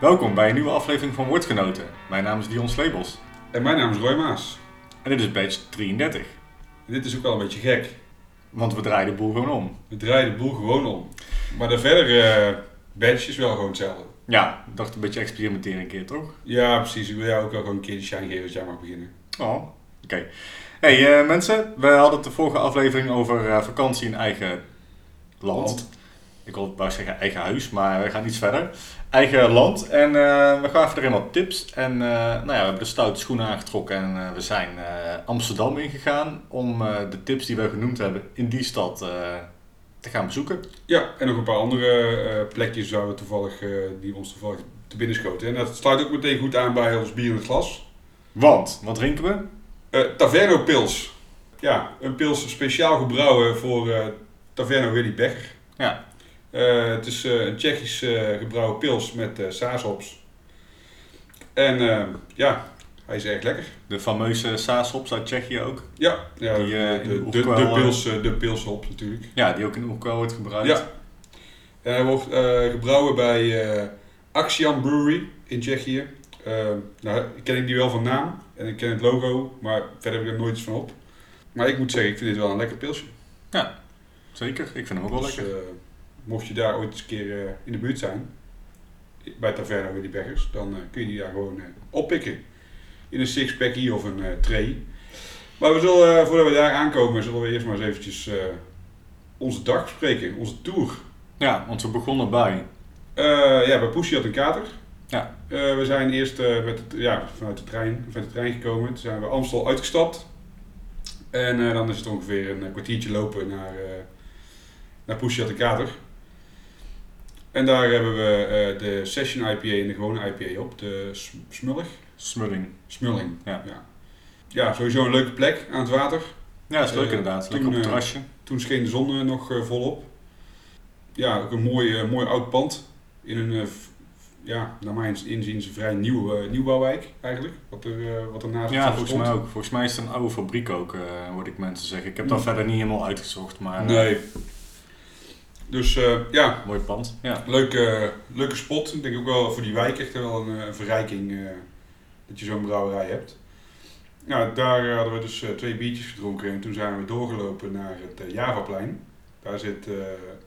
Welkom bij een nieuwe aflevering van Woordgenoten. Mijn naam is Dion Slebels En mijn naam is Roy Maas. en dit is badge 33. En dit is ook wel een beetje gek. Want we draaien de boel gewoon om. We draaien de boel gewoon om. Maar de verdere eh, badge is wel gewoon hetzelfde. Ja, ik dacht een beetje experimenteren een keer, toch? Ja, precies. Ik wil jou ook wel gewoon een keer de shine geven dat jij mag beginnen. Oh, oké. Hey eh, mensen, we hadden het de vorige aflevering over eh, vakantie in eigen land. Land. Ik wil wou zeggen eigen huis, maar we gaan iets verder. Eigen land. En eh, we gaven erin wat tips. En eh, nou ja, we hebben de stoute schoenen aangetrokken en eh, we zijn Amsterdam ingegaan om de tips die we genoemd hebben in die stad te gaan bezoeken. Ja, en nog een paar andere plekjes waar we toevallig, die ons toevallig te binnen schoten. En dat sluit ook meteen goed aan bij ons bier in het glas. Want, wat drinken we? Taverno Pils. Ja, een pils speciaal gebrouwen voor Taverno Willy Becker. Ja, het is eh, een Tsjechisch eh, gebrouwen pils met eh saashops. En eh, ja, hij is erg lekker. de fameuze saashops uit Tsjechië ook. Ja, ja Die, eh, de, de de, eh, pils, eh, de pilshop natuurlijk. Ja, die ook in Oekwel wordt gebruikt. Ja. En hij wordt eh, gebrouwen bij eh Axian Brewery in Tsjechië. Eh, nou, ik ken ik die wel van naam en ik ken het logo, maar verder heb ik er nooit iets van op. Maar ik moet zeggen, ik vind dit wel een lekker pilsje. Zeker, ik vind hem ook wel Dus, lekker. eh, mocht je daar ooit eens een keer eh, in de buurt zijn, bij Taverna Willy Beggers, dan eh, kun je die daar gewoon eh, oppikken. In een sixpackie of een tray. Maar we zullen, voordat we daar aankomen, zullen we eerst maar eens eventjes onze dag bespreken, onze tour. Ja, want we begonnen bij. Eh, ja, bij Poesje had een kater. Ja. We zijn eerst met het, ja, vanuit de trein, vanuit de trein gekomen. Toen zijn we Amstel uitgestapt. En dan is het ongeveer een kwartiertje lopen naar, uh, naar Poesje had een kater. En daar hebben we eh, de Session IPA en de gewone IPA op. De Smullig? Smulling. Smulling. Ja. ja. Ja, sowieso een leuke plek aan het water. Ja, dat is leuk Eh, inderdaad. Lekker toen, op het eh, terrasje. Toen scheen de zon nog volop. Ja, ook een mooi, mooi oud pand. In een, ja, naar mijn inziens een vrij nieuw, nieuwbouwwijk eigenlijk. Wat er, eh, wat er naast Ja, volgens mij ook. Volgens mij is het een oude fabriek ook, hoorde ik mensen zeggen. Ik heb dat Mm. verder niet helemaal uitgezocht, maar Nee. Dus eh, ja, mooi pand. Ja. leuke, leuke spot. Ik denk ook wel voor die wijk echt wel een, eh, een verrijking eh, dat je zo'n brouwerij hebt. Nou, daar hadden we dus twee biertjes gedronken en toen zijn we doorgelopen naar het Javaplein. Daar zit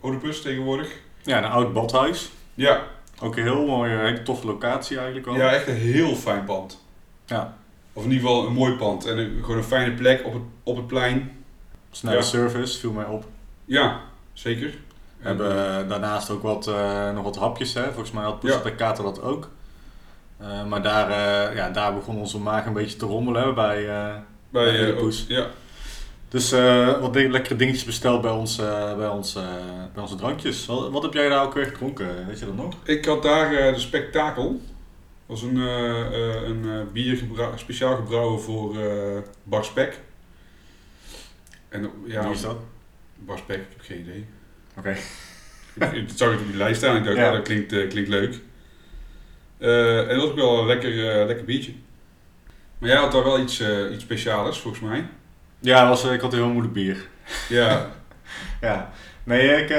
Oedipus tegenwoordig. ja, een oud badhuis. Ja, Ook een heel mooie, hele toffe locatie eigenlijk wel. Ja, echt een heel fijn pand. Ja. Of in ieder geval een mooi pand. En een, gewoon een fijne plek op het, op het plein. Snelle Ja. service, viel mij op. Ja, zeker. We hebben daarnaast ook wat, eh, nog wat hapjes. Hè? Volgens mij had Poes de Kater dat ook. Eh, maar daar, eh, ja, daar begon onze maag een beetje te rommelen bij, bij bij eh, Oedipus. Ja. Dus wat ding- lekkere dingetjes besteld bij, ons, bij, ons, bij onze drankjes. Wat, wat heb jij daar ook weer gedronken? Weet je dat nog? Ik had daar de Spektakel. Dat was een, een bier gebra- speciaal gebrouwen voor Bar Spek. En, ja, Wie is dat? Bar Spek, ik heb geen idee. Oké. ik, ik zag het op die lijst staan en ik dacht, Ja. dat klinkt, eh, klinkt leuk. Eh, en dat was ook wel een lekker, eh, lekker biertje. Maar jij had daar wel iets, iets speciaals volgens mij. Ja, was, ik had een heel moeilijk bier. Ja, Ja. Nee, ik,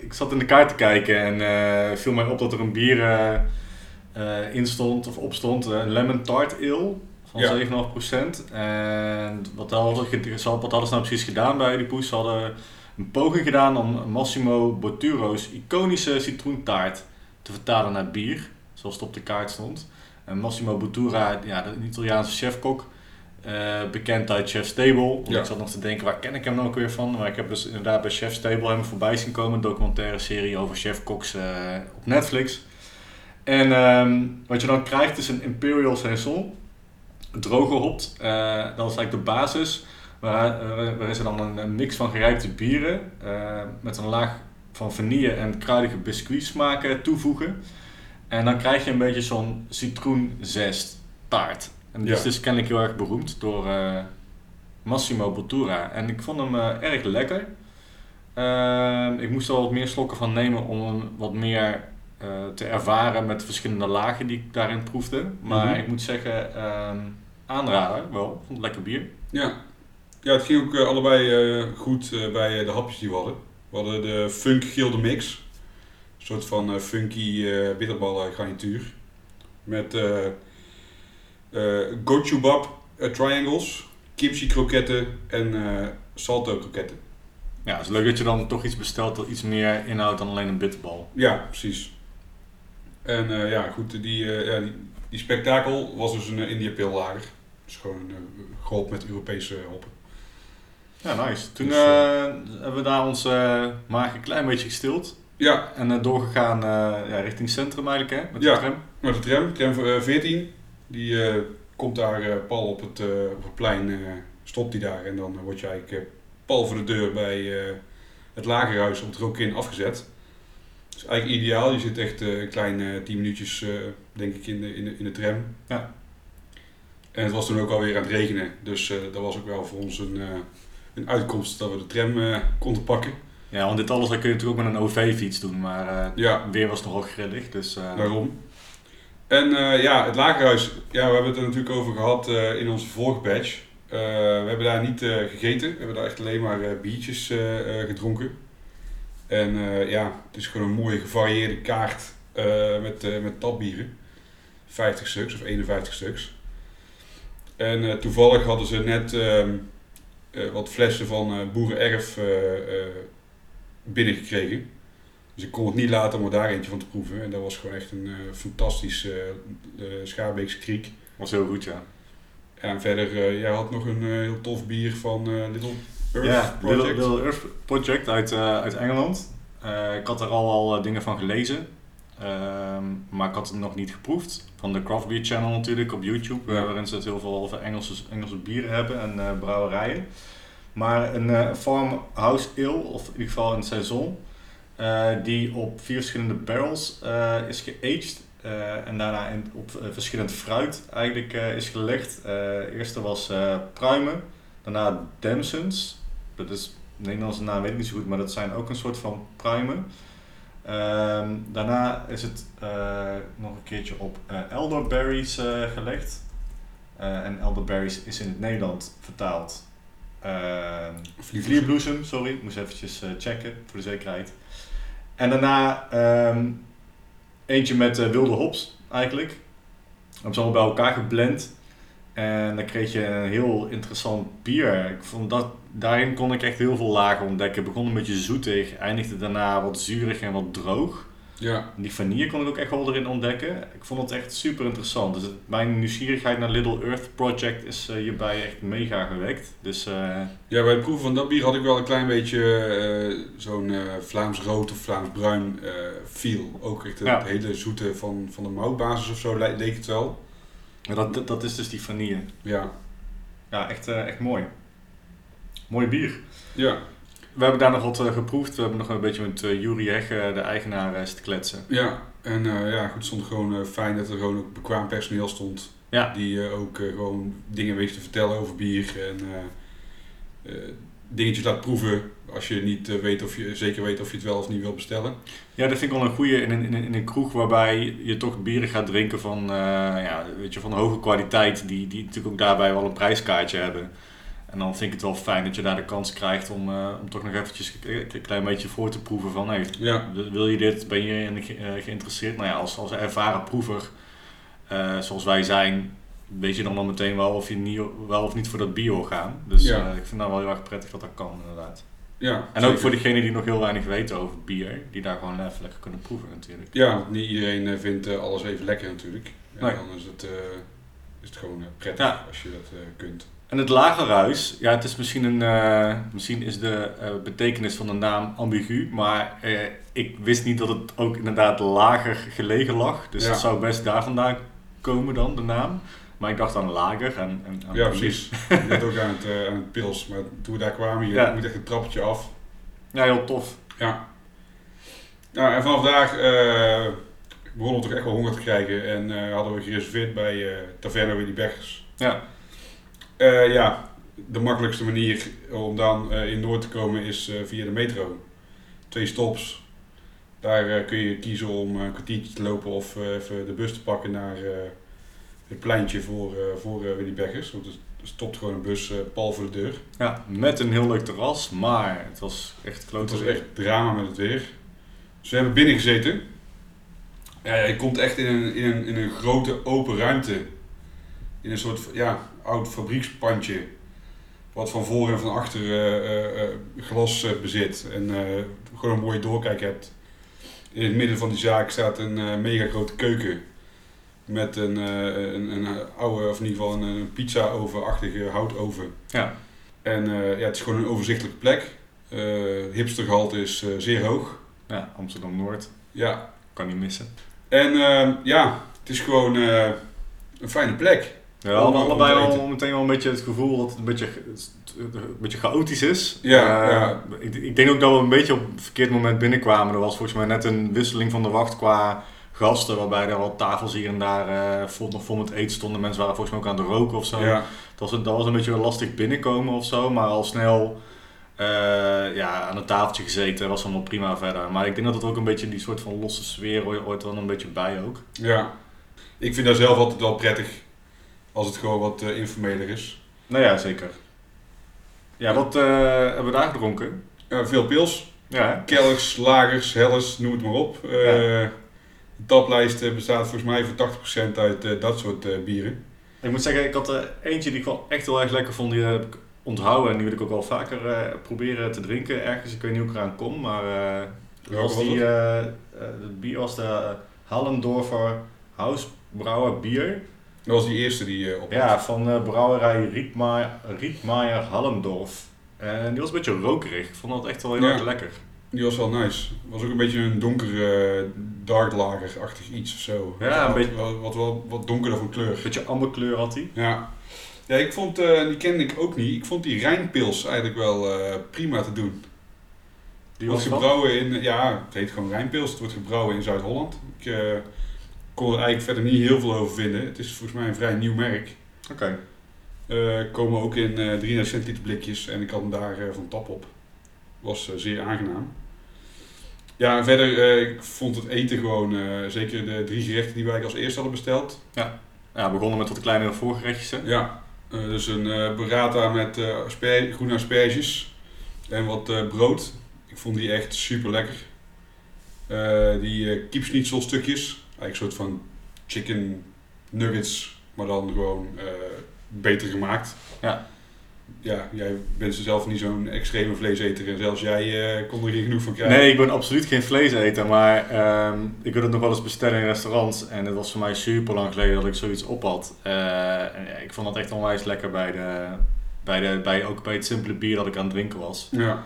ik zat in de kaart te kijken en viel mij op dat er een bier in stond, of op stond, eh, een lemon tart ale van Ja. 7,5%. En wat hadden, ze- wat hadden ze nou precies gedaan bij die poes? Ze hadden een poging gedaan om Massimo Botturo's iconische citroentaart te vertalen naar bier, zoals het op de kaart stond. En Massimo Bottura, ja, de Italiaanse chefkok, eh, bekend uit Chef's Table. Ja. Ik zat nog te denken, waar ken ik hem nou ook weer van? Maar ik heb dus inderdaad bij Chef's Table hem voorbij zien komen. Een documentaire serie over chefkoks eh op Netflix. En ehm, wat je dan krijgt is een Imperial Saison. Droog gehopt. Eh, dat is eigenlijk de basis. Waar, waarin ze dan een, mix van gerijpte bieren. eh, met een laag van vanille en kruidige biscuitsmaken toevoegen. En dan krijg je een beetje zo'n citroenzest taart. En die is dus kennelijk heel erg beroemd door eh, Massimo Bottura. En ik vond hem eh, erg lekker. Ehm, ik moest er wat meer slokken van nemen om hem wat meer te ervaren met de verschillende lagen die ik daarin proefde. Maar Mhm. ik moet zeggen, ehm aanrader wel. Ik vond het lekker bier. ja. Ja het ging ook eh, allebei eh, goed eh, bij de hapjes die we hadden. We hadden de Funk Gilde Mix. Een soort van funky bitterballen garnituur. Met eh, triangles, kimchi kroketten en salto kroketten. Ja, het is leuk dat je dan toch iets bestelt dat iets meer inhoudt dan alleen een bitterbal. Ja, precies. En ja, goed, die, ja, die, die spektakel was dus een uh, India Pale Lager. Dus gewoon uh, gehop met Europese hoppen. Ja, nice. Toen Dus, eh, eh, hebben we daar ons eh maag een klein beetje gestild. Ja, En doorgegaan ja, richting centrum eigenlijk, hè? Met Ja. de tram. met de tram, tram eh, 14, die komt daar pal op het, op het plein, stopt die daar. En dan word je eigenlijk pal voor de deur bij het lagerhuis op het Rokin afgezet. Dat is eigenlijk ideaal, je zit echt een kleine 10 minuutjes, denk ik, in de, in, de, in de tram. Ja. En het was toen ook alweer aan het regenen, dus dat was ook wel voor ons een, een uitkomst dat we de tram eh, konden pakken. Ja, want dit alles kun je natuurlijk ook met een OV-fiets doen, maar eh, Ja, weer was nogal grillig. Dus Daarom. En eh, ja, het lagerhuis, ja, we hebben het er natuurlijk over gehad eh, in onze vorige. Eh, we hebben daar niet gegeten, we hebben daar echt alleen maar biertjes gedronken. En ja, het is gewoon een mooie gevarieerde kaart met, met tapbieren. 50 stuks of 51 stuks. En toevallig hadden ze net ehm, eh, wat flessen van eh Boerenerf eh, binnengekregen. Dus ik kon het niet laten om er daar eentje van te proeven. En dat was gewoon echt een fantastische uh, Schaarbeekse kriek. was heel goed, ja. En verder, jij had nog een heel tof bier van Little Earth ja, Project. Little, Little Earth Project uit, uit Engeland. Ik had er al eh, dingen van gelezen. Ehm, maar ik had het nog niet geproefd. Van de Craft Beer Channel natuurlijk op YouTube. Ja. eh, waarin ze het heel veel over Engelse, Engelse bieren hebben en eh, brouwerijen. Maar een eh, farmhouse ale, of in ieder geval een saison. eh, die op vier verschillende barrels is geaged. en daarna in, op verschillend fruit eigenlijk is gelegd. De eerste was pruimen. Daarna Damsons. Dat is de Nederlandse naam weet ik niet zo goed, maar dat zijn ook een soort van pruimen. Ehm, daarna is het eh, nog een keertje op eh, elderberries eh, gelegd. En elderberries is in het Nederland vertaald. Ehm vlierbloesem, sorry. Ik moest eventjes checken voor de zekerheid. En daarna ehm, eentje met wilde hops eigenlijk. Dat is allemaal bij elkaar geblend. En dan kreeg je een heel interessant bier. Ik vond dat, daarin kon ik echt heel veel lagen ontdekken. Begon een beetje zoetig, eindigde daarna wat zuurig en wat droog. Ja, En die vanille kon ik ook echt wel erin ontdekken. Ik vond het echt super interessant. Dus het- mijn nieuwsgierigheid naar Little Earth Project is eh, hierbij echt mega gewekt. Dus eh, ja, bij het proeven van dat bier had ik wel een klein beetje eh, zo'n Vlaams rood of Vlaams bruin feel. Ook echt het Ja. hele zoete van, van de moutbasis of zo le- leek het wel. Dat, dat, dat is dus die vanille. Ja, Ja, echt, eh, echt mooi. Mooi bier. ja, We hebben daar nog wat eh, geproefd. We hebben nog een beetje met uh, Heg, eh, de eigenaar, te kletsen. ja. En ja, goed, het stond gewoon fijn dat er gewoon ook bekwaam personeel stond. Ja. Die ook gewoon dingen wist te vertellen over bier. En dingetjes laat proeven als je niet eh, weet of je zeker weet of je het wel of niet wil bestellen. Ja, dat vind ik wel een goede in een, in, een, in een kroeg waarbij je toch bieren gaat drinken van, eh, ja, weet je, van hoge kwaliteit, die, die natuurlijk ook daarbij wel een prijskaartje hebben. En dan vind ik het wel fijn dat je daar de kans krijgt om, uh, om toch nog eventjes een klein beetje voor te proeven van, hey, Ja. wil je dit, ben je in, uh, geïnteresseerd? Nou ja, als, als ervaren proever, zoals wij zijn, weet je dan al meteen wel of je niet, wel of niet voor dat bio gaan. Dus Ja. ik vind dat wel heel erg prettig dat dat kan inderdaad. Ja, En ook voor diegenen die nog heel weinig weten over bier, die daar gewoon even lekker kunnen proeven natuurlijk. Ja, want niet iedereen uh, vindt uh, alles even lekker natuurlijk. En Nee. dan is het, uh, is het gewoon prettig Ja. als je dat uh, kunt. En het lagerhuis, ja, het is misschien een, uh, misschien is de betekenis van de naam ambigu, maar ik wist niet dat het ook inderdaad lager gelegen lag. Dus Ja. het zou best daar vandaan komen dan, de naam. Maar ik dacht aan lager en, en Ja, precies. Net ook aan het, uh, aan het pils, maar toen we daar kwamen, je Ja. moet echt een trappetje af. Ja, heel tof. Ja. Nou, en vanaf daar uh, begonnen we toch echt wel honger te krijgen en uh, hadden we gereserveerd bij uh, Taverna Willy Beggers. Ja. Ja, de makkelijkste manier om dan in Noord te komen is via de metro. Twee stops. Daar kun je kiezen om een kwartiertje te lopen of even de bus te pakken naar het pleintje voor, uh, voor uh, Willy Beggers. Want er stopt gewoon een bus uh, pal voor de deur. Ja, met een heel leuk terras, maar het was echt Het klote was weer. echt drama met het weer. Dus we hebben binnen gezeten. Ja, je komt echt in een, in, een, in een grote open ruimte. In een soort ja, oud fabriekspandje. Wat van voor en van achter eh, eh, eh, glas eh, bezit. En eh, gewoon een mooie doorkijk hebt. In het midden van die zaak staat een eh, mega grote keuken. Met een, eh, een, een oude, of in ieder geval een, een pizza-oven-achtige houtoven. Ja. En eh, ja, het is gewoon een overzichtelijke plek. Eh hipstergehalte is zeer hoog. Ja, Amsterdam-Noord. Ja. Kan niet missen. En eh, ja, het is gewoon een fijne plek. Ja, we hadden allebei al meteen wel een beetje het gevoel dat het een beetje, een beetje chaotisch is. Ja, ja. Ik, ik denk ook dat we een beetje op het verkeerd moment binnenkwamen. Er was volgens mij net een wisseling van de wacht qua gasten, waarbij er wat tafels hier en daar eh, vol, nog vol met eten stonden. Mensen waren volgens mij ook aan het roken of zo. Ja, Dat, was, een- dat was een beetje lastig binnenkomen of zo, maar al snel eh, ja, aan het tafeltje gezeten was allemaal prima verder. Maar ik denk dat het ook een beetje die soort van losse sfeer hoort, wel een beetje bij ook. ja. Ik vind dat zelf altijd wel prettig. Als het gewoon wat eh, informeler is. Nou ja, zeker. Ja, wat hebben we daar gedronken? Veel pils. Ja? Kelks, lagers, helles, noem het maar op. De taplijst eh, bestaat volgens mij voor 80% uit eh, dat soort eh, bieren. Ik moet zeggen, ik had er eentje die ik wel echt heel erg lekker vond. Die heb ik onthouden en die wil ik ook wel vaker proberen te drinken ergens. Ik weet niet hoe ik eraan kom, maar dat was die, het? het bier was de uh, Hallendorfer Hausbrouwer bier. Dat was die eerste die eh op Ja, van eh, brouwerij Rietmaier, Hallendorf. En die was een beetje rokerig. Ik vond dat echt wel heel Ja. erg lekker. Die was wel nice. Was ook een beetje een donker eh dark lager-achtig iets of zo. Ja, een wat, beetje- Wat, wat, wat donkerder van kleur. Beetje amberkleur had hij. Ja. Ja, ik vond, eh, die kende ik ook niet. Ik vond die Rijnpils eigenlijk wel eh, prima te doen. Die wordt gebrouwen in, ja, het heet gewoon Rijnpils. Het wordt gebrouwen in Zuid-Holland. Ik kon er eigenlijk verder niet heel veel over vinden. Het is volgens mij een vrij nieuw merk. Oké. Eh komen ook in eh 300 centiliter blikjes en ik had hem daar van tap op. Was zeer aangenaam. Ja, en verder, eh, ik vond het eten gewoon, eh, zeker de drie gerechten die wij als eerste hadden besteld. Ja, we begonnen met wat kleinere voorgerechtjes. hè? Ja, eh, dus een burrata met groene asperges en wat brood. Ik vond die echt super lekker. die kiepschnitzel stukjes, eigenlijk een soort van chicken nuggets, maar dan gewoon beter gemaakt. Ja. Ja, jij bent zelf niet zo'n extreme vleeseter en zelfs jij eh, kon er geen genoeg van krijgen. Nee, ik ben absoluut geen vleeseter, maar ehm, ik wil het nog wel eens bestellen in restaurants. En het was voor mij super lang geleden dat ik zoiets op had. Eh, en ik vond dat echt onwijs lekker bij, de, bij, de, bij, ook bij het simpele bier dat ik aan het drinken was. Ja,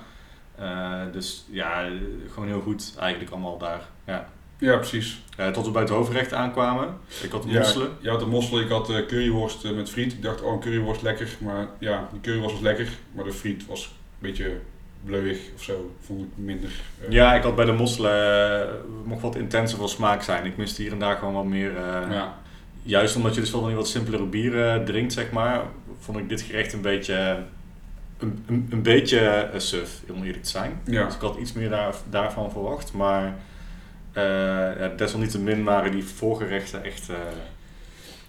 Eh, dus ja, gewoon heel goed eigenlijk allemaal daar. Ja. Ja precies. Eh, tot we bij het hoofdgerecht aankwamen. Ik had Ja, mosselen. Je had de mosselen, ik had eh, curryworst eh, met friet. Ik dacht, oh, een curryworst lekker. Maar ja, de curryworst was lekker. Maar de friet was een beetje bleuwig of zo. Vond ik minder. Ja, ik had bij de mosselen mocht wat intenser van smaak zijn. Ik miste hier en daar gewoon wat meer. ja. Juist omdat je dus wel van die wat simpelere bieren drinkt, zeg maar, vond ik dit gerecht een beetje, een, een, een beetje suf, om eerlijk te zijn. Ja. Dus ik had iets meer daar, daarvan verwacht, maar ja, desalniettemin waren die voorgerechten echt... eh,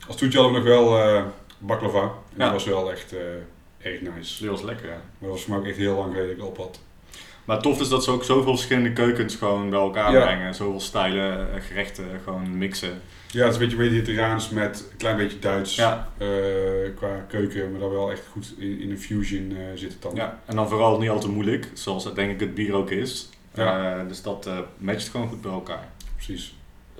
Als toetje hadden we nog wel eh baklava. En Ja. dat was wel echt eh, erg nice. die was lekker, ja. Maar dat was ook echt heel lang geleden ik op had. Maar tof is dat ze ook zoveel verschillende keukens gewoon bij elkaar Ja. brengen. Zoveel stijlen, eh, gerechten gewoon mixen. Ja, het is een beetje mediterraans met een klein beetje Duits Ja, eh, qua keuken. Maar dan wel echt goed in, in een fusion eh, zit het dan. ja, en dan vooral niet al te moeilijk, zoals denk ik het bier ook is. Ja. Eh, dus dat eh, matcht gewoon goed bij elkaar. Precies.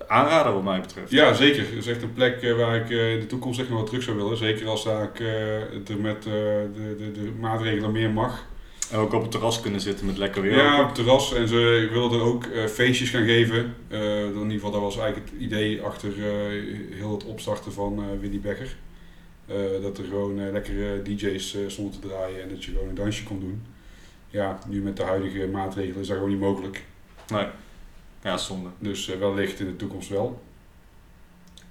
Aanrader wat mij betreft. Ja, zeker. Het is echt een plek eh, waar ik in de toekomst echt nog wel terug zou willen. Zeker als daar ik, het er met de, de, de maatregelen meer mag. En ook op het terras kunnen zitten met lekker weer. Ja, op het terras. En ze wilden er ook feestjes gaan geven. In ieder geval, dat was eigenlijk het idee achter heel het opstarten van Willy Becker. Dat er gewoon lekkere DJ's stonden te draaien en dat je gewoon een dansje kon doen. Ja, nu met de huidige maatregelen is dat gewoon niet mogelijk. Nee. Ja, zonde. Dus eh, wellicht in de toekomst wel.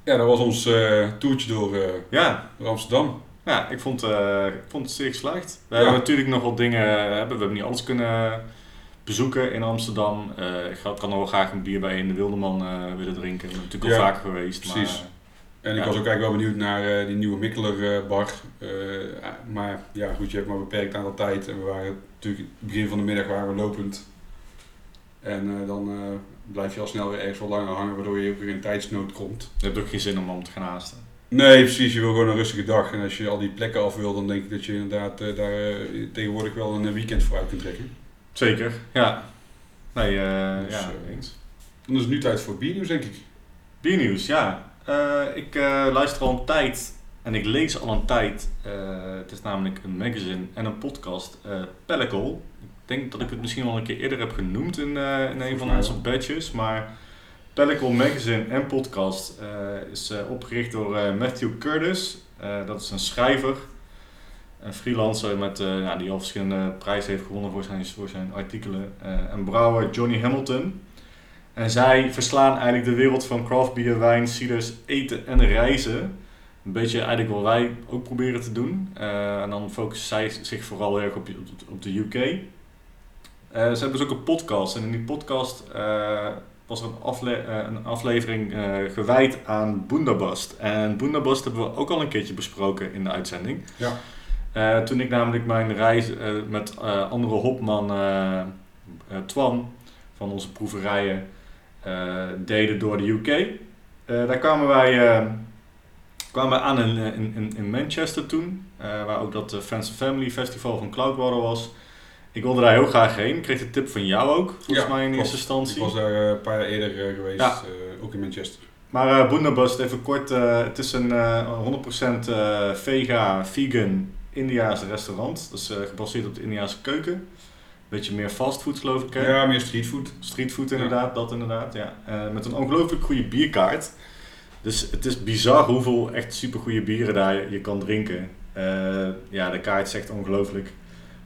Ja, dat was ons eh toertje door, eh, Ja, door Amsterdam. ja ik, vond, ik vond het zeer geslaagd. We Ja. hebben natuurlijk nog wat dingen, hebben. we hebben niet alles kunnen bezoeken in Amsterdam. Ik had- kan nog wel graag een bier bij in de Wildeman eh, willen drinken. Ik ben natuurlijk Ja, al vaker geweest. precies. Maar, En ik was ook eigenlijk wel benieuwd naar die nieuwe Mikkeler bar. Eh, maar ja, goed, je hebt maar een beperkt aantal tijd. En we waren natuurlijk, het begin van de middag waren we lopend. En eh, dan eh, blijf je al snel weer ergens wat langer hangen, waardoor je ook weer in tijdsnood komt. Je hebt ook geen zin om om te gaan haasten. Nee, precies. Je wil gewoon een rustige dag. En als je al die plekken af wil, dan denk ik dat je inderdaad eh, daar tegenwoordig wel een weekend voor uit kunt trekken. Zeker, ja. Nee, Dus, ja, eens. Dan is het nu tijd voor biernieuws, denk ik. Biernieuws, ja. Ik luister al een tijd en ik lees al een tijd. eh, het is namelijk een magazine en een podcast, eh Pellicle. Ik denk dat ik het misschien wel een keer eerder heb genoemd in, eh, in een van onze badges. Maar Pellicle Magazine en podcast is opgericht door Matthew Curtis. Dat is een schrijver, een freelancer met, ja, die al verschillende prijzen heeft gewonnen voor zijn, voor zijn artikelen. En brouwer Johnny Hamilton. En zij verslaan eigenlijk de wereld van craft beer, wijn, ciders, eten en reizen. Een beetje eigenlijk wat wij ook proberen te doen. Eh, en dan focussen zij zich vooral heel erg op, op, de UK. Eh, ze hebben dus ook een podcast. En in die podcast eh, was er een, afle een aflevering gewijd aan Boendabast. En Boendabast hebben we ook al een keertje besproken in de uitzending. Ja. Toen ik namelijk mijn reis met andere hopman Twan van onze proeverijen deden door de UK. Daar kwamen wij kwamen wij aan in, in, in, in Manchester toen, eh, waar ook dat eh, Friends and Family Festival van Cloudwater was. Ik wilde daar heel graag heen. Ik kreeg de tip van jou ook, volgens Ja, mij in klopt. eerste instantie. Ik was daar eh, een paar jaar eerder eh, geweest, Ja. eh, ook in Manchester. Maar uh, even kort, eh, het is een eh, 100% eh, vega, vegan Indiaas restaurant. Dat is eh, gebaseerd op de Indiaanse keuken. Beetje meer fastfood geloof ik hè? Ja, meer streetfood. Streetfood inderdaad, dat inderdaad, ja. Eh, met een ongelooflijk goede bierkaart. Dus het is bizar hoeveel echt super goede bieren daar je, kan drinken. Eh, ja, de kaart echt ongelooflijk.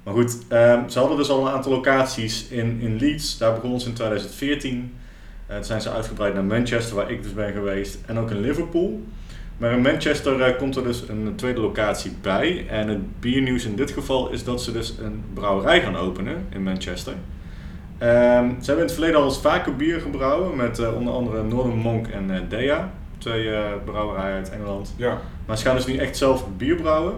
Maar goed, ehm, ze hadden dus al een aantal locaties in, in Leeds. Daar begonnen ze in 2014. Eh, toen zijn ze uitgebreid naar Manchester, waar ik dus ben geweest. En ook in Liverpool. Maar in Manchester eh, komt er dus een tweede locatie bij. En het biernieuws in dit geval is dat ze dus een brouwerij gaan openen in Manchester. Ehm, ze hebben in het verleden al eens vaker bier gebrouwen met onder andere Northern Monk en Dea. Twee eh, brouwerijen uit Engeland. Ja, Maar ze gaan dus nu echt zelf bier brouwen.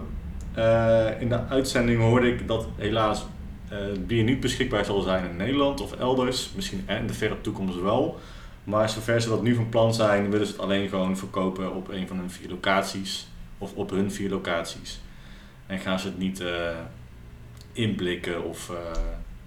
Eh, in de uitzending hoorde ik dat helaas het bier niet beschikbaar zal zijn in Nederland of elders. Misschien in de verre toekomst wel. Maar zover ze dat nu van plan zijn, willen ze het alleen gewoon verkopen op een van hun vier locaties. Of op hun vier locaties. En gaan ze het niet inblikken of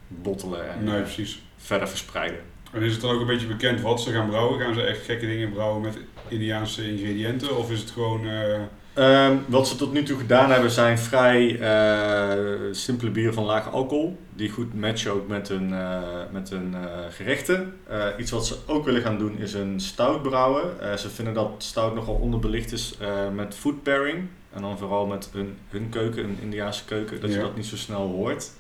bottelen en nee, precies. verder verspreiden. En is het dan ook een beetje bekend wat ze gaan brouwen? Gaan ze echt gekke dingen brouwen met Indiaanse ingrediënten? Of is het gewoon... eh, Ehm, wat ze tot nu toe gedaan hebben zijn vrij eh, simpele bieren van laag alcohol. Die goed matchen ook met hun, eh, met hun gerechten. Iets wat ze ook willen gaan doen is een stout brouwen. Ze vinden dat stout nogal onderbelicht is met food pairing. En dan vooral met hun, hun keuken, een Indiaanse keuken. Dat je dat niet zo snel hoort.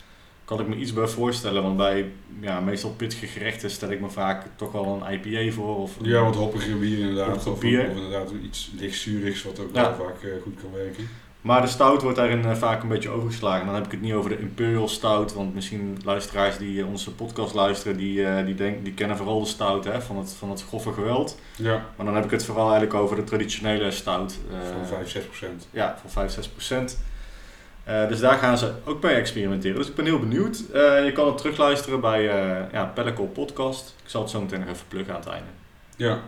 Kan ik me iets bij voorstellen. Want bij ja, meestal pittige gerechten stel ik me vaak toch wel een IPA voor. Of ja, wat hoppigere bier inderdaad. Of, bier. of inderdaad iets lichtzuurigs wat ook Ja. vaak eh, goed kan werken. Maar de stout wordt daarin eh, vaak een beetje overgeslagen. Dan heb ik het niet over de Imperial Stout, want misschien luisteraars die eh, onze podcast luisteren, die, die, denk, die kennen vooral de stout hè, van, het, van het grove geweld. Ja, Maar dan heb ik het vooral eigenlijk over de traditionele stout. van 5, 6 procent. Ja, van 5, 6 procent. Eh, dus daar gaan ze ook mee experimenteren. Dus ik ben heel benieuwd. Eh, je kan het terugluisteren bij eh ja, Pellicle Podcast. Ik zal het zo meteen nog even pluggen aan het einde. Ja.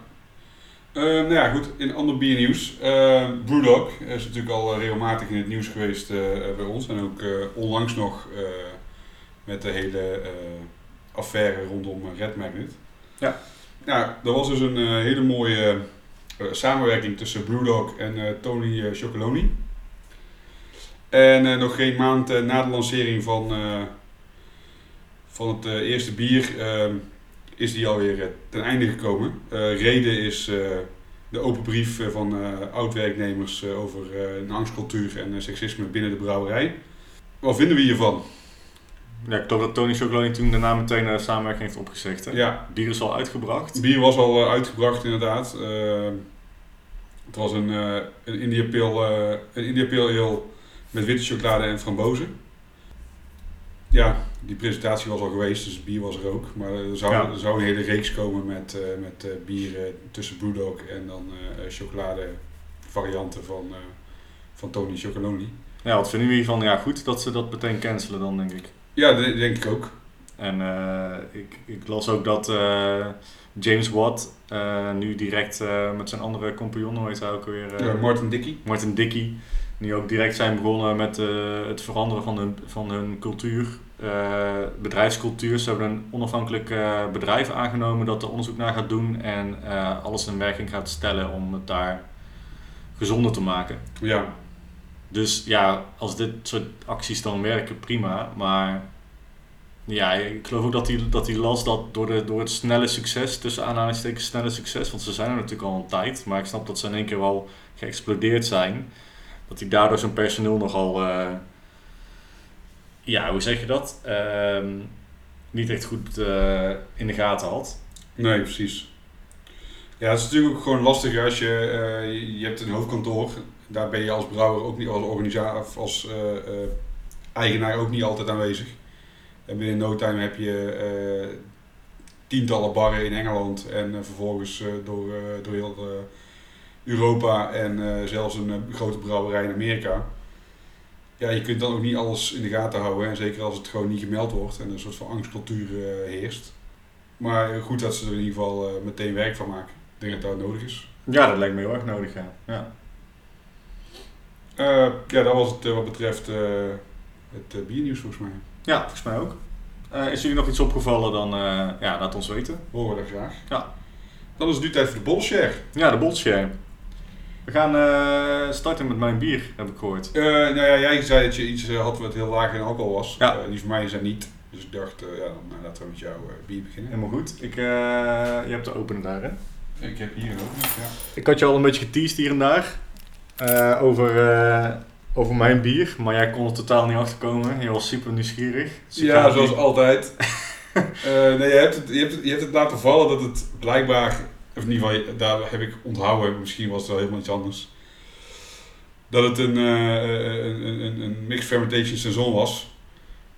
Eh, nou ja, goed. In ander biernieuws. eh Brewdog is natuurlijk al regelmatig in het nieuws geweest bij ons. En ook onlangs nog met de hele affaire rondom Red Magnet. Ja. Ja, er was dus een hele mooie samenwerking tussen Brewdog en Tony Chocoloni. En eh, nog geen maand eh, na de lancering van, eh, van het eerste bier eh, is die alweer ten einde gekomen. Reden is de open brief van oud-werknemers over een angstcultuur en seksisme binnen de brouwerij. Wat vinden we hiervan? Ja, ik geloof dat Tony Chocoloni toen daarna meteen de samenwerking heeft opgezegd. Hè? Ja, Bier is al uitgebracht. bier was al uitgebracht inderdaad. Eh, het was een, eh een India Pale, een India Pale Ale met witte chocolade en frambozen. Ja, die presentatie was al geweest, dus het bier was er ook. Maar er zou, Ja. er zou een hele reeks komen met, eh, met eh, bieren tussen Brewdog en dan eh, chocolade varianten van, van Tony Chocoloni. Ja, wat vinden we hiervan? Ja, goed dat ze dat meteen cancelen dan, denk ik. Ja, dat denk ik ook. En ik, ik las ook dat James Watt nu direct met zijn andere compagnon, hoe heet hij ook weer? Martin Dickey. Martin Dickey. Die ook direct zijn begonnen met eh, het veranderen van hun, van hun cultuur, eh, bedrijfscultuur. Ze hebben een onafhankelijk eh, bedrijf aangenomen dat er onderzoek naar gaat doen en alles in werking gaat stellen om het daar gezonder te maken. Ja, Dus ja, als dit soort acties dan werken, prima. Maar ja, ik geloof ook dat hij, dat hij las dat door, de, door het snelle succes, tussen aanhalingstekens snelle succes, want ze zijn er natuurlijk al een tijd, maar ik snap dat ze in één keer wel geëxplodeerd zijn, dat hij daardoor zijn personeel nogal, eh, ja, hoe zeg je dat, Ehm, niet echt goed eh, in de gaten had. nee, precies. Ja, het is natuurlijk ook gewoon lastig als je, eh, je- hebt een hoofdkantoor. Daar ben je als brouwer ook niet als organisatie of als eigenaar ook niet altijd aanwezig. En binnen no time heb je tientallen barren in Engeland en vervolgens door, door heel Europa en eh, zelfs een eh, grote brouwerij in Amerika. Ja, je kunt dan ook niet alles in de gaten houden. En zeker als het gewoon niet gemeld wordt en een soort van angstcultuur eh, heerst. Maar goed dat ze er in ieder geval meteen werk van maken. Ik denk dat dat nodig is. Ja, dat lijkt me heel erg nodig, ja. ja. Ja, dat was het wat betreft het biernieuws volgens mij. Ja, volgens mij ook. Eh, is jullie nog iets opgevallen, dan ja, laat ons weten. Horen we dat graag. Ja. Dan is het nu tijd voor de bolshare. Ja, de bolshare. We gaan eh, starten met mijn bier, heb ik gehoord. Eh nou ja, jij zei dat je iets eh, had wat heel laag in alcohol was. Ja. Die voor mij is dat niet. Dus ik dacht, ja, dan laten we met jouw bier beginnen. Helemaal goed. Ik, je hebt de opener daar, hè? Ik heb hier ook ja. Ik had je al een beetje geteased hier en daar. over, over mijn bier. Maar jij kon er totaal niet achterkomen. Je was super nieuwsgierig. Ja, zoals altijd. Nee, je hebt, het, je, hebt het, je hebt het laten vallen dat het blijkbaar, of in ieder geval, daar heb ik onthouden, misschien was het wel helemaal iets anders. Dat het een, eh, een, een, een mixed fermentation saison was.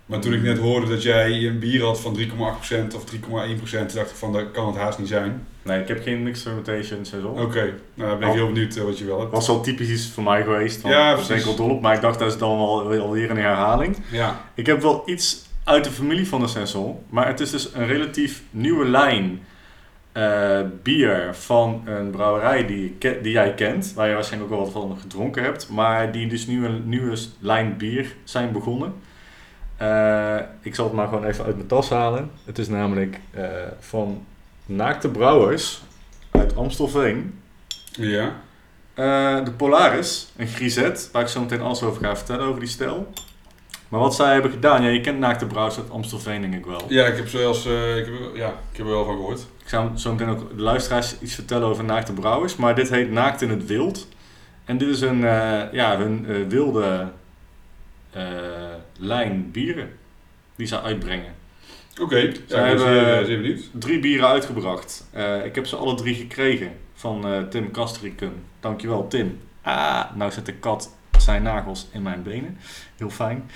Maar toen ik net hoorde dat jij een bier had van 3,8% of 3,1%, dacht ik van dat kan het haast niet zijn. Nee, ik heb geen mixed fermentation seizoen. Oké, nou dan ben ik heel benieuwd eh, wat je wel hebt. was wel typisch iets voor mij geweest. Want Ja, precies. Ik wel dol op, maar ik dacht dat is dan wel alweer een herhaling. Ja, Ik heb wel iets uit de familie van de Sensol, maar het is dus een relatief nieuwe lijn eh, bier van een brouwerij die, die jij kent, waar je waarschijnlijk ook wel wat van gedronken hebt, maar die dus nieuwe, nieuwe lijn bier zijn begonnen. Eh, ik zal het maar gewoon even uit mijn tas halen. Het is namelijk eh, van Naakte Brouwers uit Amstelveen. ja. De Polaris, een grisette, waar ik zo meteen alles over ga vertellen, over die stijl. Maar wat zij hebben gedaan, ja, je kent Naakte Brouwers uit Amstelveen denk ik wel. ja ik heb zoals, ik heb, ja, ik heb er wel van gehoord. Ik zou zo meteen ook de luisteraars iets vertellen over Naakte Brouwers, maar dit heet Naakt in het Wild. En dit is een, eh, ja, hun eh, wilde eh, lijn bieren die ze uitbrengen. Oké, ik ben hebben- zeer, zeer benieuwd. Drie bieren uitgebracht. Ik heb ze alle drie gekregen van Tim Kastrikum. Dankjewel Tim. Ah, nou zet de kat zijn nagels in mijn benen. Heel fijn.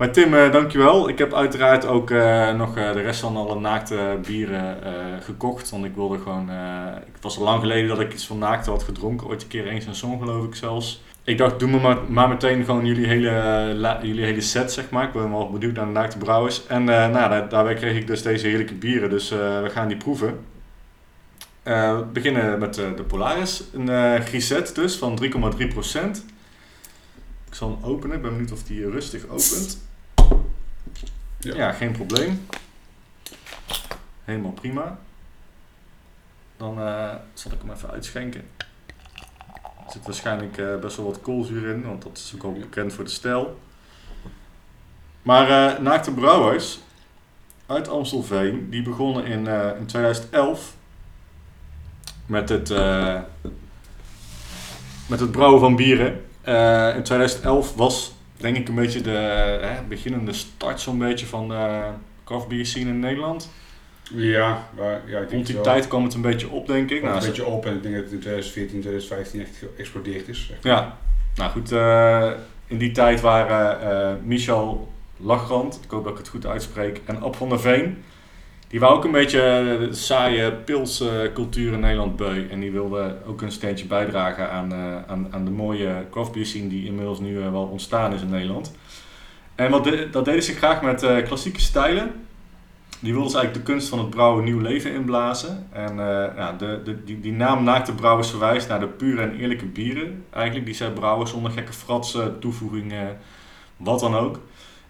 Maar Tim, eh, dankjewel. Ik heb uiteraard ook eh, nog eh, de rest van alle naakte bieren gekocht. Want ik wilde gewoon... het was al lang geleden dat ik iets van naakte had gedronken. Ooit een keer eens een song geloof ik zelfs. Ik dacht, doe me maar, maar meteen gewoon jullie hele, jullie hele set, zeg maar. Ik ben wel benieuwd naar de naakte brouwers. En nou, daar, daarbij kreeg ik dus deze heerlijke bieren. Dus we gaan die proeven. We beginnen met de Polaris. Een grisette dus, van 3,3%. Ik zal hem openen. Ik ben benieuwd of die rustig opent. Ja. Ja, geen probleem. Helemaal prima. Dan eh, zal ik hem even uitschenken. Er zit waarschijnlijk eh, best wel wat koolzuur in, want dat is ook al bekend voor de stijl. Maar eh Naakte Brouwers uit Amstelveen, die begonnen in, in 2011 met het, met het brouwen van bieren. In 2011 was denk ik een beetje de hè, beginnende start zo'n beetje van de craft beer scene in Nederland. Ja, maar ja, ik denk Rond die tijd kwam het een beetje op, denk ik. Nou, een beetje op en ik denk dat het in 2014, 2015 echt geëxplodeerd is. zeg maar. Ja, nou goed. eh, in die tijd waren eh, Michel Lachrand, ik hoop dat ik het goed uitspreek, en Ab van der Veen. Die waren ook een beetje de saaie pilscultuur in Nederland beu. En die wilden ook een steentje bijdragen aan, eh, aan, aan de mooie craft scene die inmiddels nu eh, wel ontstaan is in Nederland. En wat dat deden ze graag met eh, klassieke stijlen. die wil dus eigenlijk de kunst van het brouwen nieuw leven inblazen. En eh, ja, de, de, die, die naam Naakte Brouwers verwijst naar de pure en eerlijke bieren. Eigenlijk die zij brouwen zonder gekke fratsen, toevoegingen, wat dan ook.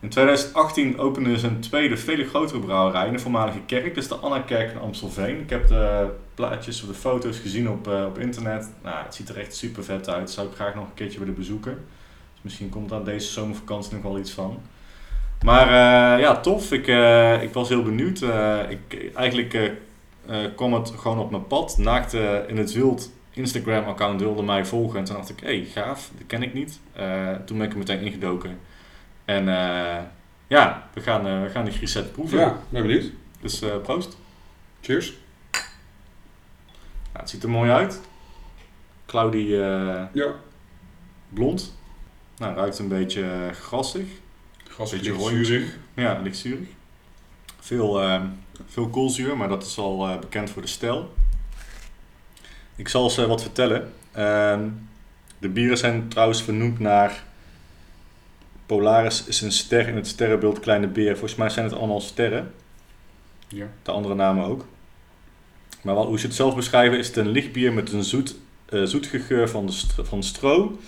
In 2018 opende ze een tweede, veel grotere brouwerij in de voormalige kerk. Dus de Anna-kerk in Amstelveen. Ik heb de plaatjes of de foto's gezien op, eh, op internet. Nou, het ziet er echt super vet uit. Zou ik graag nog een keertje willen bezoeken. Dus misschien komt daar deze zomervakantie nog wel iets van. Maar eh, ja, tof. Ik, eh, ik was heel benieuwd. Ik, eigenlijk kwam het gewoon op mijn pad. Naakte in het wild Instagram-account wilde mij volgen. En toen dacht ik, hé, hey, gaaf. Dat ken ik niet. Toen ben ik er meteen ingedoken. En eh, ja, we gaan, eh, we gaan die proeven. Ja, ben benieuwd. Dus eh, proost. Cheers. Ja, het ziet er mooi uit. Cloudy eh, Ja. blond. Nou, ruikt een beetje eh, grassig. Gas Beetje. Ja, licht zuurig. Veel, ehm, veel koolzuur, maar dat is al eh, bekend voor de stijl. Ik zal ze wat vertellen. Ehm, de bieren zijn trouwens vernoemd naar... Polaris is een ster in het sterrenbeeld Kleine Beer. Volgens mij zijn het allemaal sterren. Ja. De andere namen ook. Maar wat, hoe ze het zelf beschrijven is het een lichtbier met een zoet, geur van, de stro- van stro.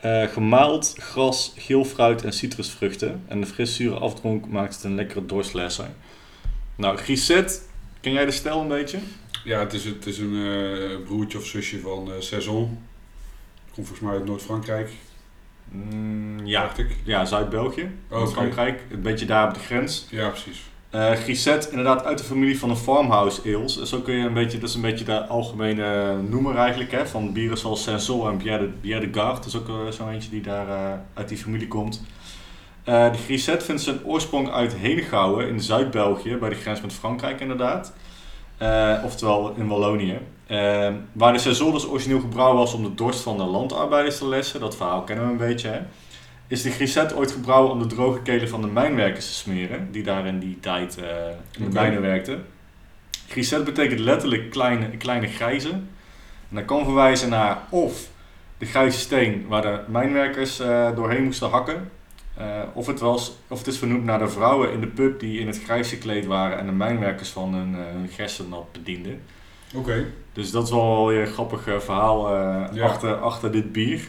eh, gemaald gras, geel fruit en citrusvruchten. En de friszure afdronk maakt het een lekkere dorstlesser. Nou, Grisette, ken jij de stijl een beetje? Ja, het is, het is een eh, broertje of zusje van Saison. Komt volgens mij uit Noord-Frankrijk, Mm, ja, dacht ik. ja Zuid-België, Oh. Frankrijk. Een beetje daar op de grens. Ja, precies. Eh Grisette, inderdaad uit de familie van de farmhouse ales. Zo kun je een beetje, dat is een beetje de algemene noemer eigenlijk, hè, van bieren zoals Sensol en Bière de, Bière de Garde. Dat is ook eh, zo eentje die daar eh, uit die familie komt. Eh de Grisette vindt zijn oorsprong uit Henegouwen in Zuid-België, bij de grens met Frankrijk inderdaad. Oftewel in Wallonië. Eh, waar de dus origineel gebrouwen was om de dorst van de landarbeiders te lessen, dat verhaal kennen we een beetje hè is de Grisette ooit gebrouwen om de droge kelen van de mijnwerkers te smeren, die daar in die tijd eh, in de mijnen werkten. Grisette betekent letterlijk kleine, kleine grijze. En dat kan verwijzen naar of de grijze steen waar de mijnwerkers eh, doorheen moesten hakken, eh, of, het was, of het is vernoemd naar de vrouwen in de pub die in het grijs gekleed waren en de mijnwerkers van hun, hun bedienden. Oké. Dus dat is wel weer een grappig eh, verhaal eh, Ja. achter, achter dit bier.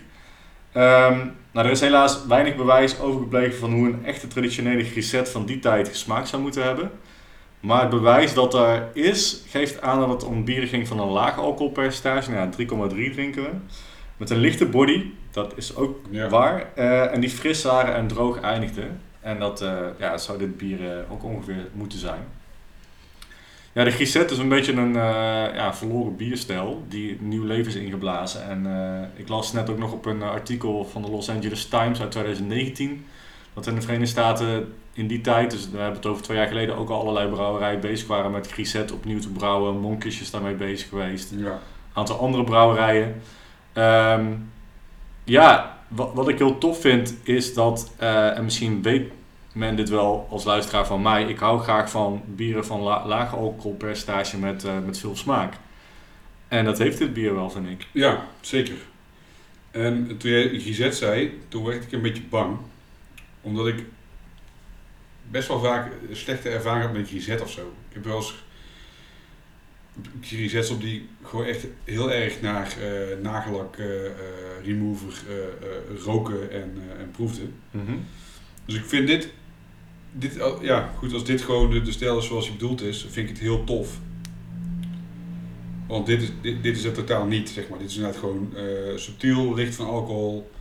Ehm, nou, er is helaas weinig bewijs overgebleven van hoe een echte traditionele grisette van die tijd gesmaakt zou moeten hebben. Maar het bewijs dat er is, geeft aan dat het om bieren ging van een laag alcoholpercentage. Nou, ja, 3,3 drinken we. Met een lichte body, dat is ook Ja. waar. eh, en die fris waren en droog eindigden. En dat ja, zou dit bier ook ongeveer moeten zijn. Ja, de Grisette is een beetje een eh, ja, verloren bierstijl die nieuw leven is ingeblazen. En eh, ik las net ook nog op een artikel van de Los Angeles Times uit 2019 dat in de Verenigde Staten in die tijd, dus we hebben het over twee jaar geleden, ook al allerlei brouwerijen bezig waren met Grisette opnieuw te brouwen. Monkis is daarmee bezig geweest Ja. een aantal andere brouwerijen. Ehm, ja, wat, wat ik heel tof vind is dat, eh, en misschien weet men dit wel als luisteraar van mij, ik hou graag van bieren van la lage alcoholpercentage met, eh, met veel smaak. En dat heeft dit bier wel, vind ik. Ja, zeker. En toen jij Grisette zei, toen werd ik een beetje bang. Omdat ik best wel vaak slechte ervaring heb met Grisette of zo. Ik heb wel eens Grisettes op die gewoon echt heel erg naar eh, nagellak eh, eh, remover eh, eh, roken en, eh, en proefden. Dus ik vind dit, dit al- ja goed, als dit gewoon de, de stijl is zoals hij bedoeld is, vind ik het heel tof. Want dit is, dit, dit is het totaal niet, zeg maar. Dit is inderdaad gewoon eh, subtiel, licht van alcohol,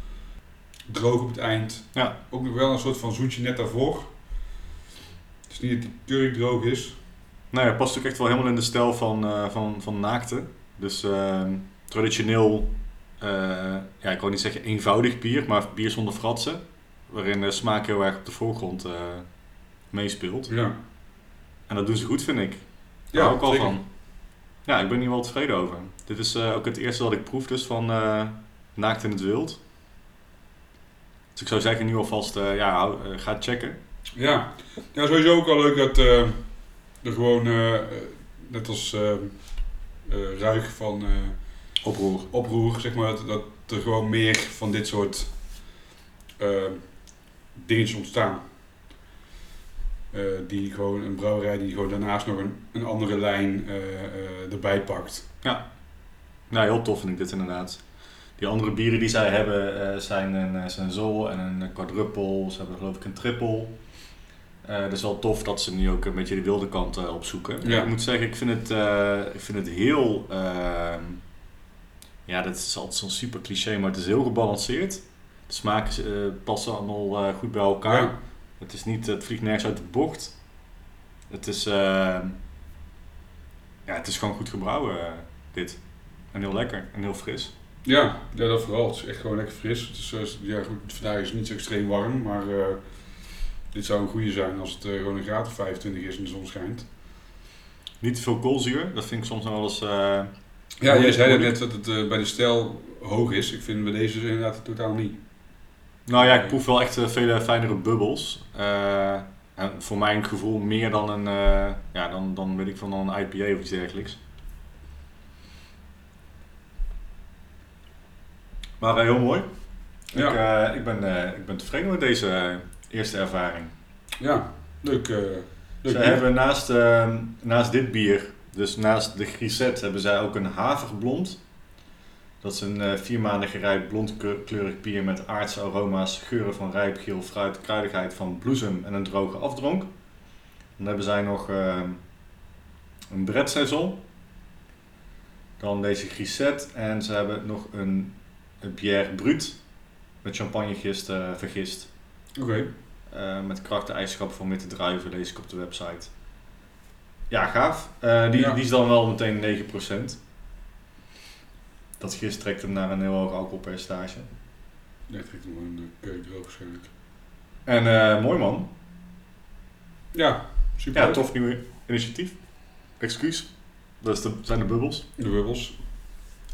droog op het eind. Ja. Ook nog wel een soort van zoetje net daarvoor. Het is niet dat die kurk droog is. Nou ja, het past ook echt wel helemaal in de stijl van, eh, van, van naakte. Dus ehm, traditioneel, eh, ja, ik wil niet zeggen eenvoudig bier, maar bier zonder fratsen. Waarin de smaak heel erg op de voorgrond meespeelt. Ja, En dat doen ze goed, vind ik. Daar ja hou ik zeker. van. Ja, ik ben hier wel tevreden over. Dit is eh, ook het eerste wat ik proef dus van eh, Naakt in het Wild. Dus ik zou zeggen nu alvast, eh ja, ga checken. Ja, ja sowieso ook wel leuk dat er gewoon, net als ruig van Oproer. oproer, zeg maar, dat, dat er gewoon meer van dit soort dingetjes ontstaan. Eh, die gewoon een brouwerij die gewoon daarnaast nog een, een andere lijn eh, eh, erbij pakt. Nou, heel tof vind ik dit inderdaad. Die andere bieren die zij hebben zijn een, zijn Zol en een quadruple. Ze hebben geloof ik een triple. Dat is wel tof dat ze nu ook een beetje de wilde kant opzoeken. Ja. Ik moet zeggen, ik vind het, ik vind het heel... ehm, ja, dat is altijd zo'n super cliché, maar het is heel gebalanceerd. De smaken passen allemaal goed bij elkaar. Ja. Het is niet, het vliegt nergens uit de bocht. Het is, ehm, ja, het is gewoon goed gebrouwen, eh, dit. En heel lekker en heel fris. Ja, ja, dat vooral. Het is echt gewoon lekker fris. Het is, eh, ja, goed, vandaag is het niet zo extreem warm, maar eh, dit zou een goede zijn als het gewoon een graad of 25 is en de zon schijnt. Niet te veel koolzuur, dat vind ik soms nog wel eens... Ja, jij zei net dat het bij de stijl hoog is. Ik vind bij deze inderdaad totaal niet. Nou ja, ik proef wel echt eh, vele fijnere bubbels. Eh, en voor mijn gevoel meer dan een, eh, ja, dan, dan weet ik van dan een IPA of iets dergelijks. Maar heel mooi. Ja. Ik, ik, ben, ik ben tevreden met deze eerste ervaring. Ja, leuk. Ze bier. hebben naast, ehm, naast dit bier, dus naast de grisette, hebben zij ook een haverblond. Dat is een eh, vier maanden gerijpt blondkleurig bier met aardse aroma's, geuren van rijp geel fruit, kruidigheid van bloesem en een droge afdronk. Dan hebben zij nog ehm, een Bret Saison. Dan deze grisette en ze hebben nog een, een Bière Brut met champagnegist eh, vergist. Oké. Eh, met krachten-eigenschappen van witte druiven, lees ik op de website. Ja, gaaf. Eh, die, Ja. die is dan wel meteen 9%. Dat gist trekt hem naar een heel hoog alcoholpercentage. Nee, trekt hem gewoon een keuken droog waarschijnlijk. En eh, mooi man. Ja, super. Ja, tof nieuw initiatief. Excuus. Dat is de, zijn de bubbels. De bubbels.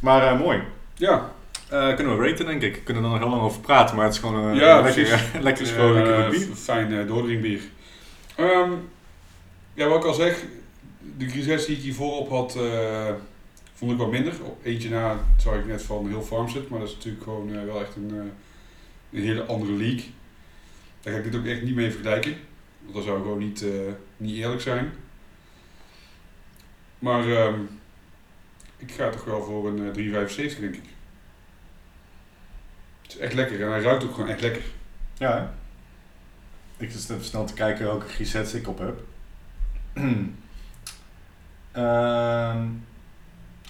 Maar eh, mooi. Ja, Eh, kunnen we raten denk ik. Kunnen er nog heel lang over praten, maar het is gewoon een Ja, lekker, lekker, bier. fijn doordringbier. Ehm, ja, wat ik al zeg, de griset die ik hiervoor op had, vond ik wat minder. Op eentje na zag ik net van heel Farmset, maar dat is natuurlijk gewoon eh, wel echt een, eh, een hele andere league. Daar ga ik dit ook echt niet mee vergelijken. Want dat zou gewoon niet, eh, niet eerlijk zijn. Maar ehm, ik ga toch wel voor een eh, 3,75 denk ik. Het is echt lekker en hij ruikt ook gewoon echt lekker. Ja, ik zit even snel te kijken welke grisets ik op heb. Ehm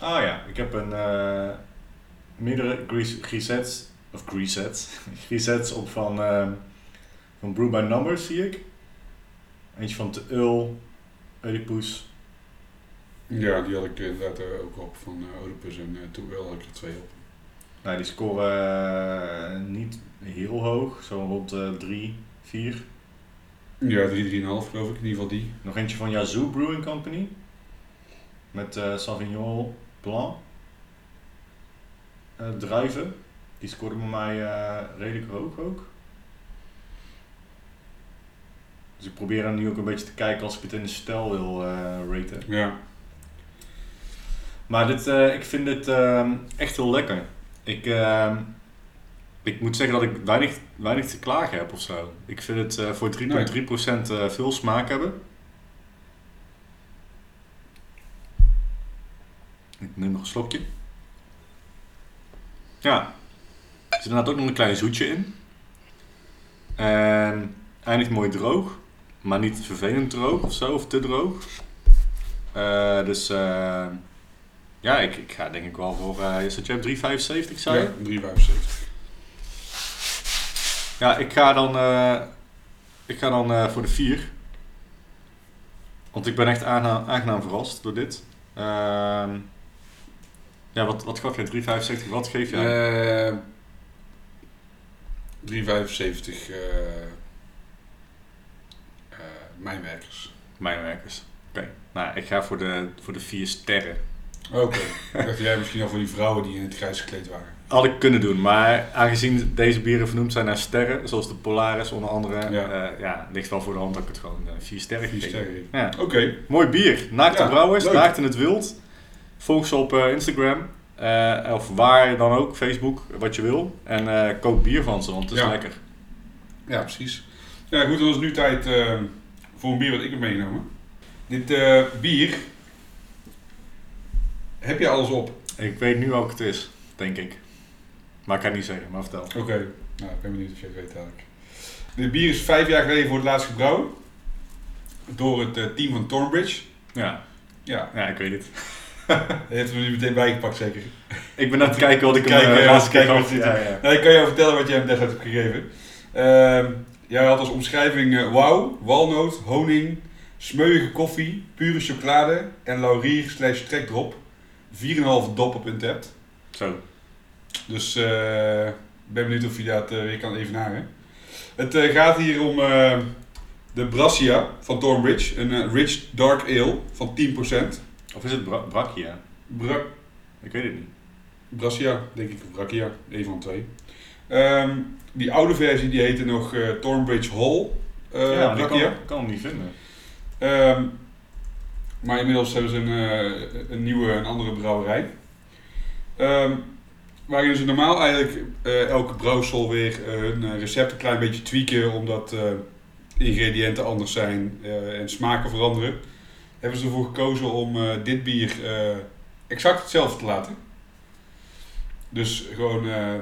ah ja, ik heb een eh, meerdere gris- grisets, of grisets, grisets op van, ehm van Brew by Numbers zie ik. Eentje van Te Ul, Oedipus. Ja, die had ik inderdaad eh, ook op van eh, Oedipus en uh, toen wel had ik er twee op. Nou, die scoren niet heel hoog, zo rond eh 3, 4. Ja, 3, 3,5 geloof ik, in ieder geval die. Nog eentje van Yazoo Brewing Company. Met Sauvignon Eh, druiven. Die scoorde bij mij eh, redelijk hoog ook. Dus ik probeer dan nu ook een beetje te kijken als ik het in de stijl wil eh, raten. Ja, Maar dit, ik vind dit ehm, echt heel lekker. Ik, ehm, ik moet zeggen dat ik weinig, weinig te klagen heb of zo. Ik vind het voor 3,3% eh, veel smaak hebben. Ik neem nog een slokje. Ja, er zit inderdaad ook nog een klein zoetje in. En eindigt mooi droog, maar niet vervelend droog of zo, of te droog. Eh, dus eh, ja, ik, ik ga denk ik wel voor. eh is het jij 3,75 zei ja 3,75. Ja, ik ga dan, ik ga dan voor de 4. Want ik ben echt aangenaam, aangenaam verrast door dit. Ehm, ja, wat, wat gaf jij? 3,75? Wat geef jij? Eh 3,75 eh eh, mijnwerkers. Mijnwerkers. Oké. Nou, ik ga voor de, voor de 4 sterren. Oké. ik dacht jij misschien al voor die vrouwen die in het grijs gekleed waren. Had ik kunnen doen, maar aangezien deze bieren vernoemd zijn naar sterren, zoals de Polaris onder andere, Ja. ja, ja ligt wel voor de hand dat ik het gewoon 4 sterren Vier geef. Ja. Oké. Mooi bier. Naakte Ja, Brouwers, leuk. Naakt in het Wild. Volg ze op eh, Instagram. eh, of waar dan ook, Facebook, wat je wil. En eh, koop bier van ze, want het is Ja. lekker. Ja, precies. Ja, goed, dan is nu tijd voor een bier wat ik heb meegenomen. Dit bier heb je alles op. Ik weet nu welke het is, denk ik. Maar ik kan het niet zeggen, maar vertel. Oké, nou ik ben benieuwd of je het weet eigenlijk. Dit bier is vijf jaar geleden voor het laatst gebrouwen. Door het team van Thornbridge. Ja, Ja, ja ik weet het. heeft er nu meteen bijgepakt zeker. Ik ben aan het kijken wat ik hem Kijken, eh, ja, keer. Nou, ik kan jou vertellen wat jij hem destijds hebt gegeven. Ehm, jij had als omschrijving eh, wauw, walnoot, honing, smeuïge koffie, pure chocolade en laurier slash trekdrop. 4,5 dop op Untapped. Zo. Dus eh, ik ben benieuwd of je dat weer kan evenaren. Het gaat hier om de Brassia van Thornbridge. Een rich dark ale van 10%. Of is het bra Brachia? Ik weet het niet. Brassia, denk ik, of Brachia, een van twee. Ehm, die oude versie die heette nog eh, Thornbridge Hall eh ja, maar ik Brachia. kan, kan hem niet vinden. Ehm, maar inmiddels hebben ze een, eh, een nieuwe, een andere brouwerij. Ehm, waarin ze normaal eigenlijk elke brouwsel weer hun recept een klein beetje tweaken omdat ingrediënten anders zijn en smaken veranderen. Hebben ze ervoor gekozen om eh, dit bier eh, exact hetzelfde te laten. Dus gewoon eh,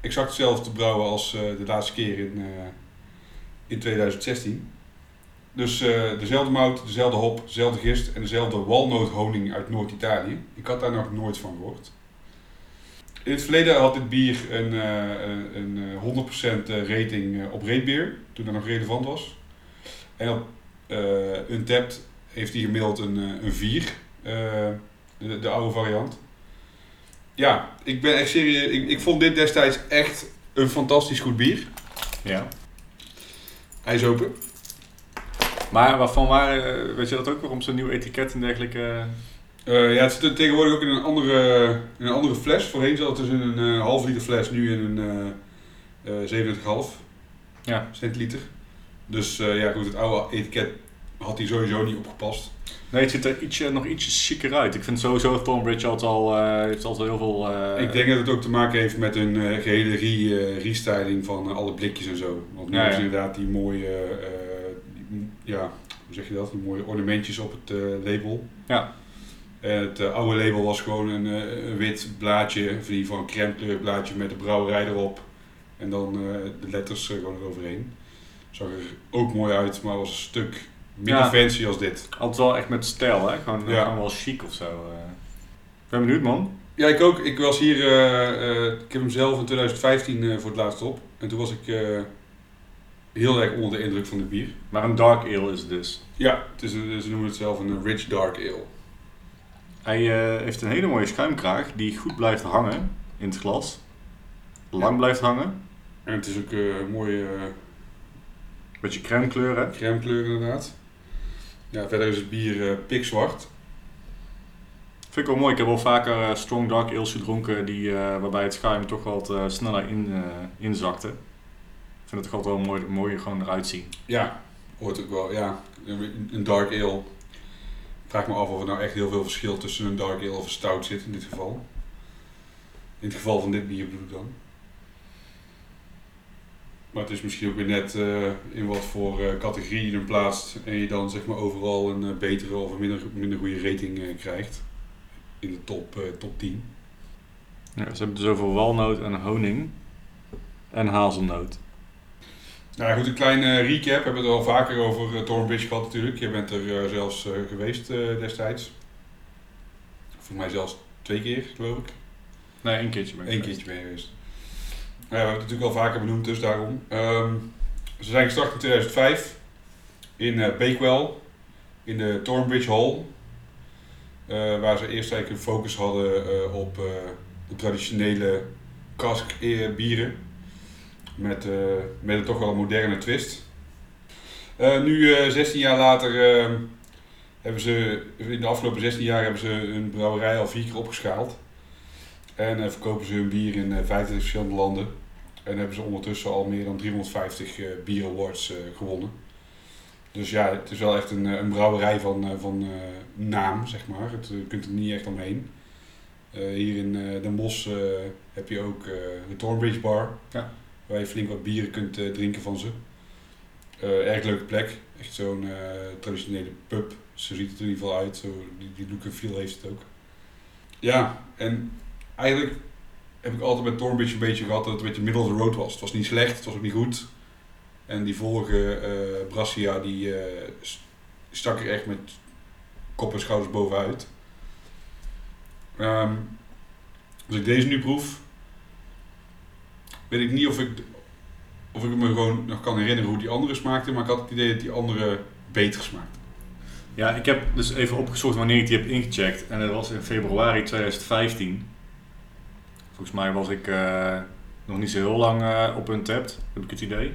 exact hetzelfde te brouwen als de laatste keer in, in 2016. Dus dezelfde mout, dezelfde hop, dezelfde gist en dezelfde walnoothoning uit Noord-Italië. Ik had daar nog nooit van gehoord. In het verleden had dit bier een, een, een eh, 100% rating op Ratebeer, toen dat nog relevant was. En op Untapped heeft hij gemiddeld een, eh, een 4, eh, de, de oude variant. Ja, ik ben echt serieus. Ik, ik vond dit destijds echt een fantastisch goed bier. Ja. Hij is open. Maar waarvan waren, eh, weet je dat ook, waarom zo'n nieuw etiket en dergelijke? Ja, het zit tegenwoordig ook in een andere, in een andere fles. Voorheen zat het dus in een half liter fles, nu in een eh 37,5 Ja. centiliter. Dus ja, goed, het oude etiket had hij sowieso niet opgepast. Nee, het ziet er ietsje, nog ietsje chiquer uit. Ik vind sowieso Thornbridge altijd al, eh, heeft altijd heel veel... eh, ik denk dat het ook te maken heeft met een eh, gehele re, restyling van alle blikjes en zo. Want nu Ja, ja. inderdaad die mooie, die- ja, hoe zeg je dat? Die mooie ornamentjes op het label. Ja. En het oude label was gewoon een, een wit blaadje, ieder geval een crème kleur blaadje met de brouwerij erop. En dan de letters gewoon eroverheen. Zag er ook mooi uit, maar was een stuk minder Ja. fancy als dit. Altijd wel echt met stijl, hè? Gewoon, Ja. gewoon wel chic of zo. eh. Ik ben benieuwd, man. Ja, ik ook. Ik was hier, eh, eh, ik heb hem zelf in 2015 eh, voor het laatst op. En toen was ik heel erg onder de indruk van het bier. Maar een dark ale is het dus. Ja, het is een, ze noemen het zelf een rich dark ale. Hij heeft een hele mooie schuimkraag die goed blijft hangen in het glas. Lang blijft hangen. En het is ook een mooie Beetje crème kleur, hè? crème kleur inderdaad. Ja, verder is het bier eh, pikzwart. Vind ik wel mooi. Ik heb wel vaker eh, strong dark ales gedronken die, eh, waarbij het schuim toch wat sneller in, inzakte. Ik vind het toch altijd wel mooi, mooi gewoon eruit zien. Ja, hoort ook wel. Ja, een een dark ale. Ik vraag me af of er nou echt heel veel verschil tussen een dark ale of een stout zit in dit geval. In het geval van dit bier bedoel ik dan. Maar het is misschien ook weer net eh, in wat voor eh, categorie je hem plaatst en je dan zeg maar overal een eh, betere of een minder, minder goede rating krijgt. In de top, top 10. Ja, ze hebben dus over walnoot en honing. En hazelnoot. Nou goed, een kleine recap. We hebben het al vaker over uh, Thornbridge gehad natuurlijk. Je bent er zelfs geweest destijds. Voor mij zelfs twee keer, geloof ik. Nee, één keertje ben ik Eén geweest. keertje ben je geweest. We hebben het natuurlijk al vaker benoemd, dus daarom. Ehm, ze zijn gestart in 2005 in eh Bakewell, in de Thornbridge Hall. eh, waar ze eerst eigenlijk een focus hadden eh, op de traditionele cask eh, bieren. Met, met een toch wel een moderne twist. Nu, eh 16 jaar later, eh, hebben ze, in de afgelopen 16 jaar hebben ze hun brouwerij al vier keer opgeschaald. En eh, verkopen ze hun bier in eh 25 verschillende landen. En hebben ze ondertussen al meer dan 350 eh bier awards eh, gewonnen. Dus ja, het is wel echt een, eh, een brouwerij van, eh, van eh, naam, zeg maar. Het, eh, je kunt er niet echt omheen. Eh, hier in eh Den Bosch eh, heb je ook eh, de Thornbridge Bar. Ja. Waar je flink wat bieren kunt eh, drinken van ze. Eh, erg leuke plek. Echt zo'n eh, traditionele pub. Zo ziet het er in ieder geval uit. Zo, die, die look en feel heeft het ook. Ja, en eigenlijk heb ik altijd met Thornbridge een beetje gehad dat het een beetje middle of road was. Het was niet slecht, het was ook niet goed. En die vorige eh Brassia, die eh, stak er echt met kop en schouders bovenuit. Ehm, als ik deze nu proef, weet ik niet of ik, of ik me gewoon nog kan herinneren hoe die andere smaakte, maar ik had het idee dat die andere beter smaakte. Ja, ik heb dus even opgezocht wanneer ik die heb ingecheckt. En dat was in februari 2015. Volgens mij was ik eh, nog niet zo heel lang eh, op Untapped, heb ik het idee.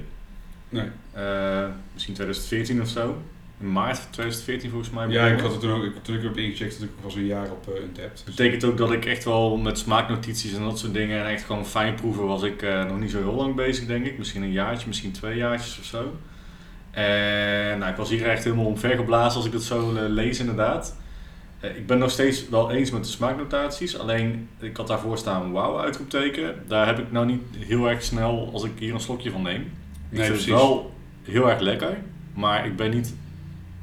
Nee. Eh, misschien 2014 of zo. In maart 2014 volgens mij. Ja, ik had het toen ook, ik- toen ik heb ingecheckt, dat ik was een jaar op uh, Untapped. Dat betekent ook dat ik echt wel met smaaknotities en dat soort dingen en echt gewoon fijn proeven was ik nog niet zo heel lang bezig denk ik. Misschien een jaartje, misschien twee jaartjes of zo. En nou, ik was hier echt helemaal omvergeblazen als ik dat zo lees inderdaad. Eh, ik ben nog steeds wel eens met de smaaknotaties, alleen ik had daarvoor staan wauw uitroepteken. Daar heb ik nou niet heel erg snel als ik hier een slokje van neem. Ik Nee, vind precies. het wel heel erg lekker, maar ik ben niet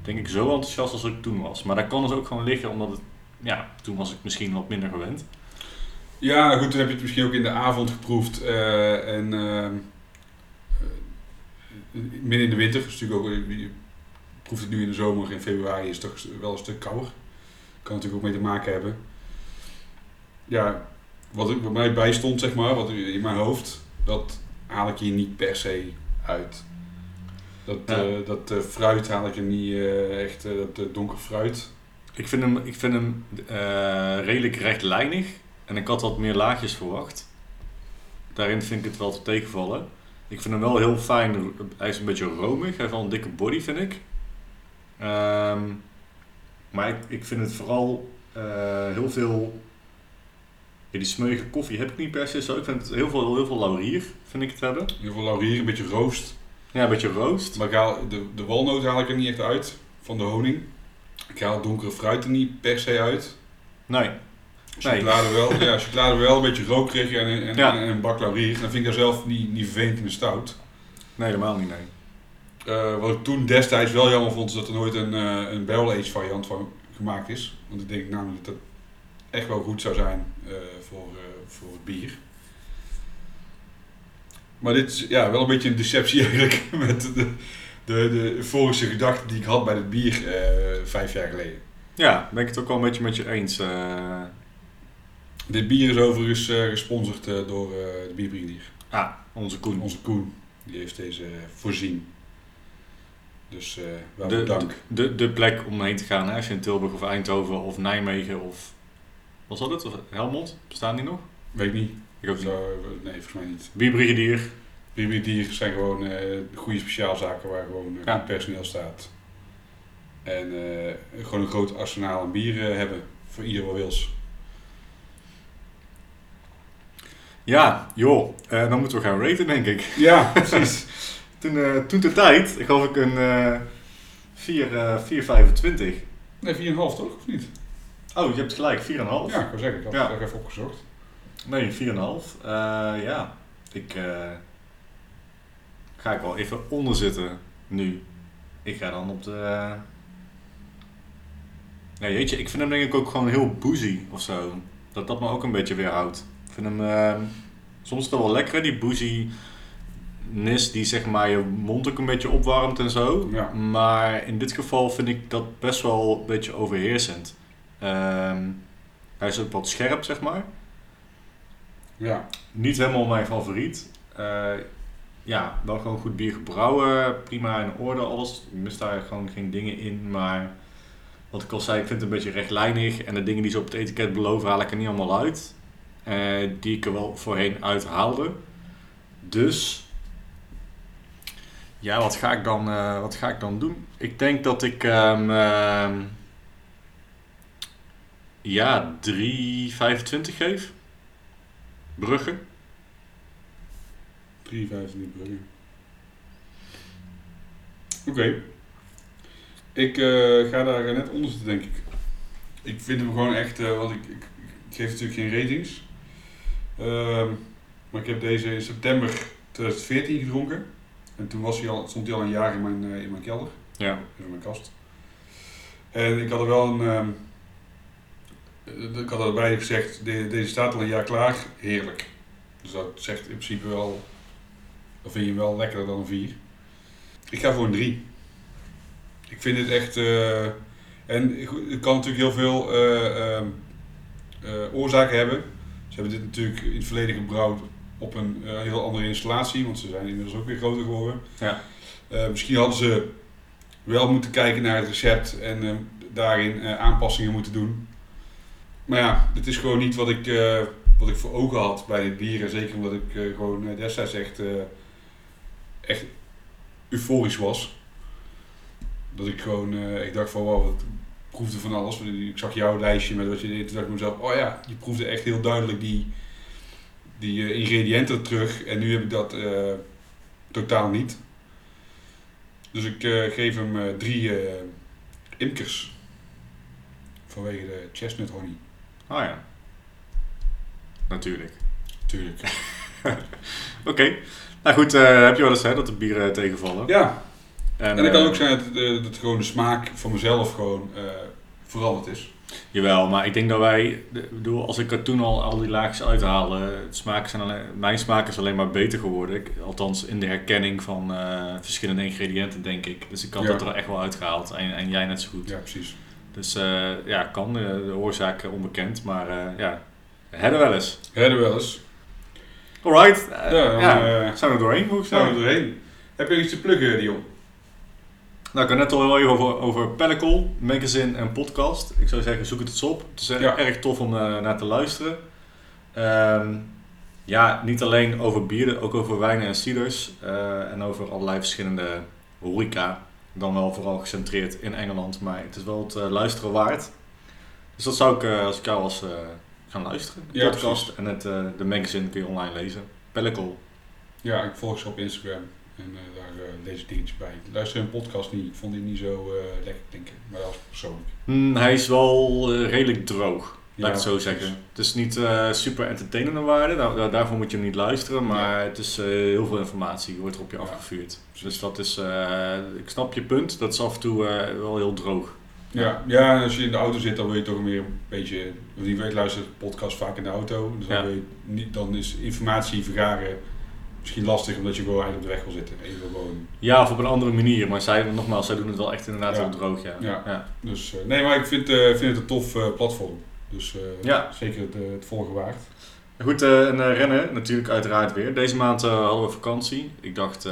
denk ik zo enthousiast als ik toen was. Maar dat kan dus ook gewoon liggen omdat het, ja, toen was ik misschien wat minder gewend. Ja, goed, toen heb je het misschien ook in de avond geproefd. eh, en eh, midden in de winter, is natuurlijk ook, je proeft het nu in de zomer, in februari is het toch wel een stuk kouder. Kan natuurlijk ook mee te maken hebben. Ja, wat, ik, wat mij bijstond, zeg maar, wat in mijn hoofd, dat haal ik hier niet per se uit. Dat, Ja. eh, dat eh, fruit haal ik er niet eh, echt, dat donker fruit. Ik vind hem, ik vind hem redelijk rechtlijnig en ik had wat meer laagjes verwacht. Daarin vind ik het wel te tegenvallen. Ik vind hem wel heel fijn. Hij is een beetje romig. Hij heeft wel een dikke body, vind ik. Ehm, maar ik, ik vind het vooral eh, heel veel... Ja, die smeuïge koffie heb ik niet per se zo. Ik vind het heel veel, heel veel laurier, vind ik het hebben. Heel veel laurier, een beetje roost. Ja, een beetje roost. Maar ik haal, de, de walnoot haal ik er niet echt uit van de honing. Ik haal donkere fruit er niet per se uit. Nee. Nee. Chocolade wel, ja, chocolade wel, een beetje rokerig en, en, Ja. en een bak laurier. Dan vind ik daar zelf niet, niet vervelend in de stout. Nee, helemaal niet, nee. Eh, wat ik toen destijds wel jammer vond, is dat er nooit een, eh een barrel aged variant van gemaakt is. Want ik denk namelijk dat dat echt wel goed zou zijn eh, voor, voor het bier. Maar dit is ja, wel een beetje een deceptie eigenlijk met de, de, de euforische gedachten die ik had bij het bier vijf jaar geleden. Ja, ben ik het ook wel een beetje met je eens. Dit bier is overigens gesponsord door de bierbrigadier. ah, onze Koen. Onze Koen, die heeft deze voorzien. Dus eh wel de, dank. de, de plek om heen te gaan, hè, als je in Tilburg of Eindhoven of Nijmegen of... Was dat het? Of Helmond? Bestaan die nog? Weet niet. Ik ook niet. Zo, nee, volgens mij niet. Bierbrigadier. Bierbrigadier zijn gewoon eh, goede speciaalzaken waar gewoon Ja. personeel staat. En eh, gewoon een groot arsenaal aan bieren hebben voor ieder wat wils. Ja, joh. dan moeten we gaan raten, denk ik. Ja, precies. Toen, eh, toen de tijd gaf ik een eh 4, eh 4,25. Nee, 4,5 toch? Of niet? Oh, je hebt gelijk, 4,5. Ja, ik wou zeggen, ik had Ja. het even opgezocht. Nee, 4,5. Eh ja, ik eh, ga ik wel even onder zitten nu. Ik ga dan op de... eh, Ja, jeetje, ik vind hem denk ik ook gewoon heel boozy of zo. Dat dat me ook een beetje weerhoudt. Ik vind hem... soms het wel lekker, die boozy nis die zeg maar je mond ook een beetje opwarmt en zo. Ja. Maar in dit geval vind ik dat best wel een beetje overheersend. Ehm, hij is ook wat scherp, zeg maar. Ja, Niet helemaal mijn favoriet. Eh, ja, wel gewoon goed bier gebrouwen. Prima in orde, alles. Ik mis daar gewoon geen dingen in. Maar wat ik al zei, ik vind het een beetje rechtlijnig. En de dingen die ze op het etiket beloven, haal ik er niet allemaal uit. Eh, die ik er wel voorheen uithaalde. Dus... Ja, wat ga ik dan, eh, wat ga ik dan doen? Ik denk dat ik... ehm, ja, 3,25 geef. Brugge. 3,5 niet Brugge. Oké. Ik eh, ga daar net onder zitten, denk ik. Ik vind hem gewoon echt, eh, want ik, ik, ik geef natuurlijk geen ratings. Ehm, maar ik heb deze in september 2014 gedronken. En toen was hij al, stond hij al een jaar in mijn, eh, in mijn kelder, Ja. in mijn kast. En ik had er wel een. ehm, eh, ik had erbij gezegd: de- deze staat al een jaar klaar, heerlijk. Dus dat zegt in principe wel. Dan vind je hem wel lekkerder dan een 4. Ik ga voor een 3. Ik vind het echt. eh, en het kan natuurlijk heel veel eh, ehm, eh, oorzaken hebben. Ze hebben dit natuurlijk in het verleden gebrouwd op een eh, heel andere installatie, want ze zijn inmiddels ook weer groter geworden. Ja. Eh, misschien hadden ze wel moeten kijken naar het recept en eh, daarin aanpassingen moeten doen. Maar ja, dit is gewoon niet wat ik, wat ik voor ogen had bij dit bier. En zeker omdat ik gewoon destijds echt, echt euforisch was. Dat ik gewoon, ik dacht van wow, ik proefde van alles. Ik zag jouw lijstje met wat je deed. Toen dacht ik mezelf, oh ja, je proefde echt heel duidelijk die, die eh, ingrediënten terug. En nu heb ik dat eh, totaal niet. Dus ik eh, geef hem drie imkers. Vanwege de chestnut honey. Oh ja. Natuurlijk. Tuurlijk. Oké. Nou goed, heb je wel eens hè, dat de bieren tegenvallen? Ja, En, en het kan ook zijn dat, dat gewoon de smaak van mezelf gewoon veranderd is. Jawel, maar ik denk dat wij, bedoel, als ik er toen al al die laagjes uithaalde, het smaken zijn alleen, mijn smaak is alleen maar beter geworden. Ik- althans in de herkenning van eh, verschillende ingrediënten, denk ik. Dus ik had Ja. dat er echt wel uitgehaald en, en jij net zo goed. Ja, precies. Dus eh, ja, kan, eh, de oorzaak onbekend, maar ja, hebben wel eens. Herden wel eens. Alright, Ja, dan ja, zijn we er doorheen volgens zijn we doorheen. Heb je iets te pluggen, Dion? Nou, ik had net al heel even over, over Pellicle, magazine en podcast. Ik zou zeggen, zoek het eens op. Het is Ja. erg tof om eh, naar te luisteren. Ehm, ja, niet alleen over bieren, ook over wijnen en ciders. eh, en over allerlei verschillende horeca. Dan wel vooral gecentreerd in Engeland, maar het is wel het eh, luisteren waard. Dus dat zou ik, als ik jou was, gaan luisteren. De Ja, podcast precies. en het, de magazine kun je online lezen. Pellicle. Ja, ik volg ze op Instagram. En eh, daar eh, ik dingetjes bij. Ik luister een podcast niet. Ik vond die niet zo eh, lekker klinken. Maar dat was persoonlijk. Hmm, hij is wel redelijk droog. Laat ik het zo zeggen. Het is niet eh, super entertainende waarde, daar, daar- daarvoor moet je hem niet luisteren, maar het is heel veel informatie wordt er op je Ja. afgevuurd. Dus dat is, ik snap je punt, dat is af en toe wel heel droog. Ja, ja, als je in de auto zit, dan wil je toch meer een beetje. Want ik weet, luister podcast vaak in de auto. Dus dan, Ja. wil je niet, dan is informatie vergaren misschien lastig omdat je gewoon eigenlijk op de weg wil zitten. En je wil gewoon. Ja, of op een andere manier, maar zij, nogmaals, zij doen het wel echt inderdaad heel droog, ja. Ja. ja. Dus, eh, nee, maar ik vind, eh, vind het een tof eh, platform. Dus Ja. zeker het, het volgen waard. Goed, en rennen natuurlijk uiteraard weer. Deze maand eh, hadden we vakantie. Ik dacht,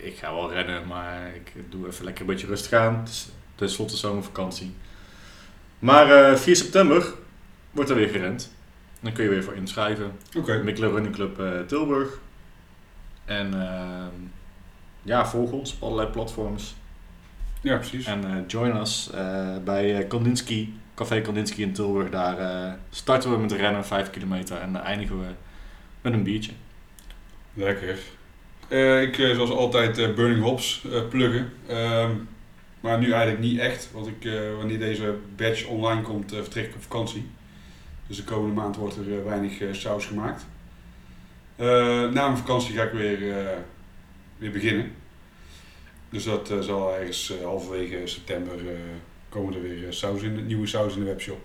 ik ga wel rennen, maar ik doe even lekker een beetje rustig aan. Het is tenslotte zomervakantie. Maar eh 4 september wordt er weer gerend. Dan kun je weer voor inschrijven. Oké. Mikkelen Running Club Tilburg. En ehm, ja, volg ons op allerlei platforms. Ja, precies. En eh, join us eh, bij eh, Kandinsky, Café Kandinsky in Tilburg. Daar starten we met rennen, 5 kilometer. En eindigen we met een biertje. Lekker. Ik, zoals altijd, Burning Hops eh, pluggen. Ehm, maar nu eigenlijk niet echt, want ik, wanneer deze badge online komt, vertrek ik op vakantie. Dus de komende maand wordt er weinig saus gemaakt. Eh, na mijn vakantie ga ik weer, eh, weer beginnen. Dus dat eh, zal ergens halverwege september komen er weer saus in, nieuwe saus in de webshop.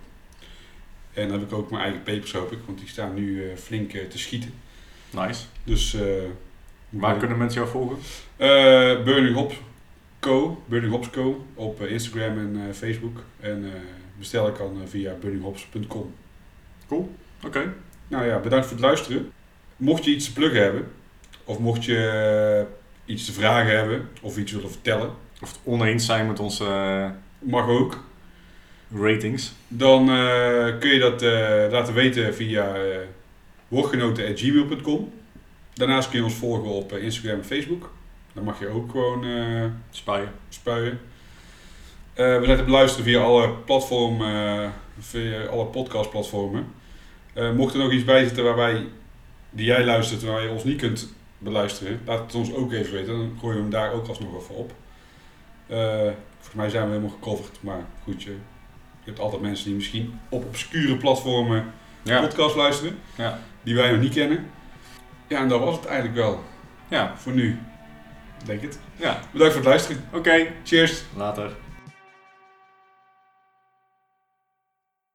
En dan heb ik ook mijn eigen pepers hoop ik, want die staan nu flink te schieten. Nice. Dus Waar kunnen mensen jou volgen? Burning Hops Co. Burning Hops Co. op Instagram en Facebook. En eh, bestellen kan via burninghops.com. Oké. Nou ja, bedankt voor het luisteren. Mocht je iets te pluggen hebben, of mocht je eh, iets te vragen hebben, of iets willen vertellen, Of het oneens zijn met onze eh, mag ook. ratings. Dan eh, kun je dat laten weten via uh, woordgenoten.gmail.com. Daarnaast kun je ons volgen op Instagram en Facebook. Dan mag je ook gewoon Spuien. spuien. We zijn te beluisteren via alle platformen, via alle podcastplatformen. Mocht er nog iets bij zitten waarbij die jij luistert, waar je ons niet kunt beluisteren, laat het ons ook even weten. Dan gooien we hem daar ook alsnog even op. Eh, volgens mij zijn we helemaal gecoverd, maar goed, je, hebt altijd mensen die misschien op obscure platformen Ja. podcast luisteren, Ja. die wij nog niet kennen. Ja, en dat was het eigenlijk wel Ja. voor nu. Denk het. Ja, Bedankt voor het luisteren. oké. Cheers. Later.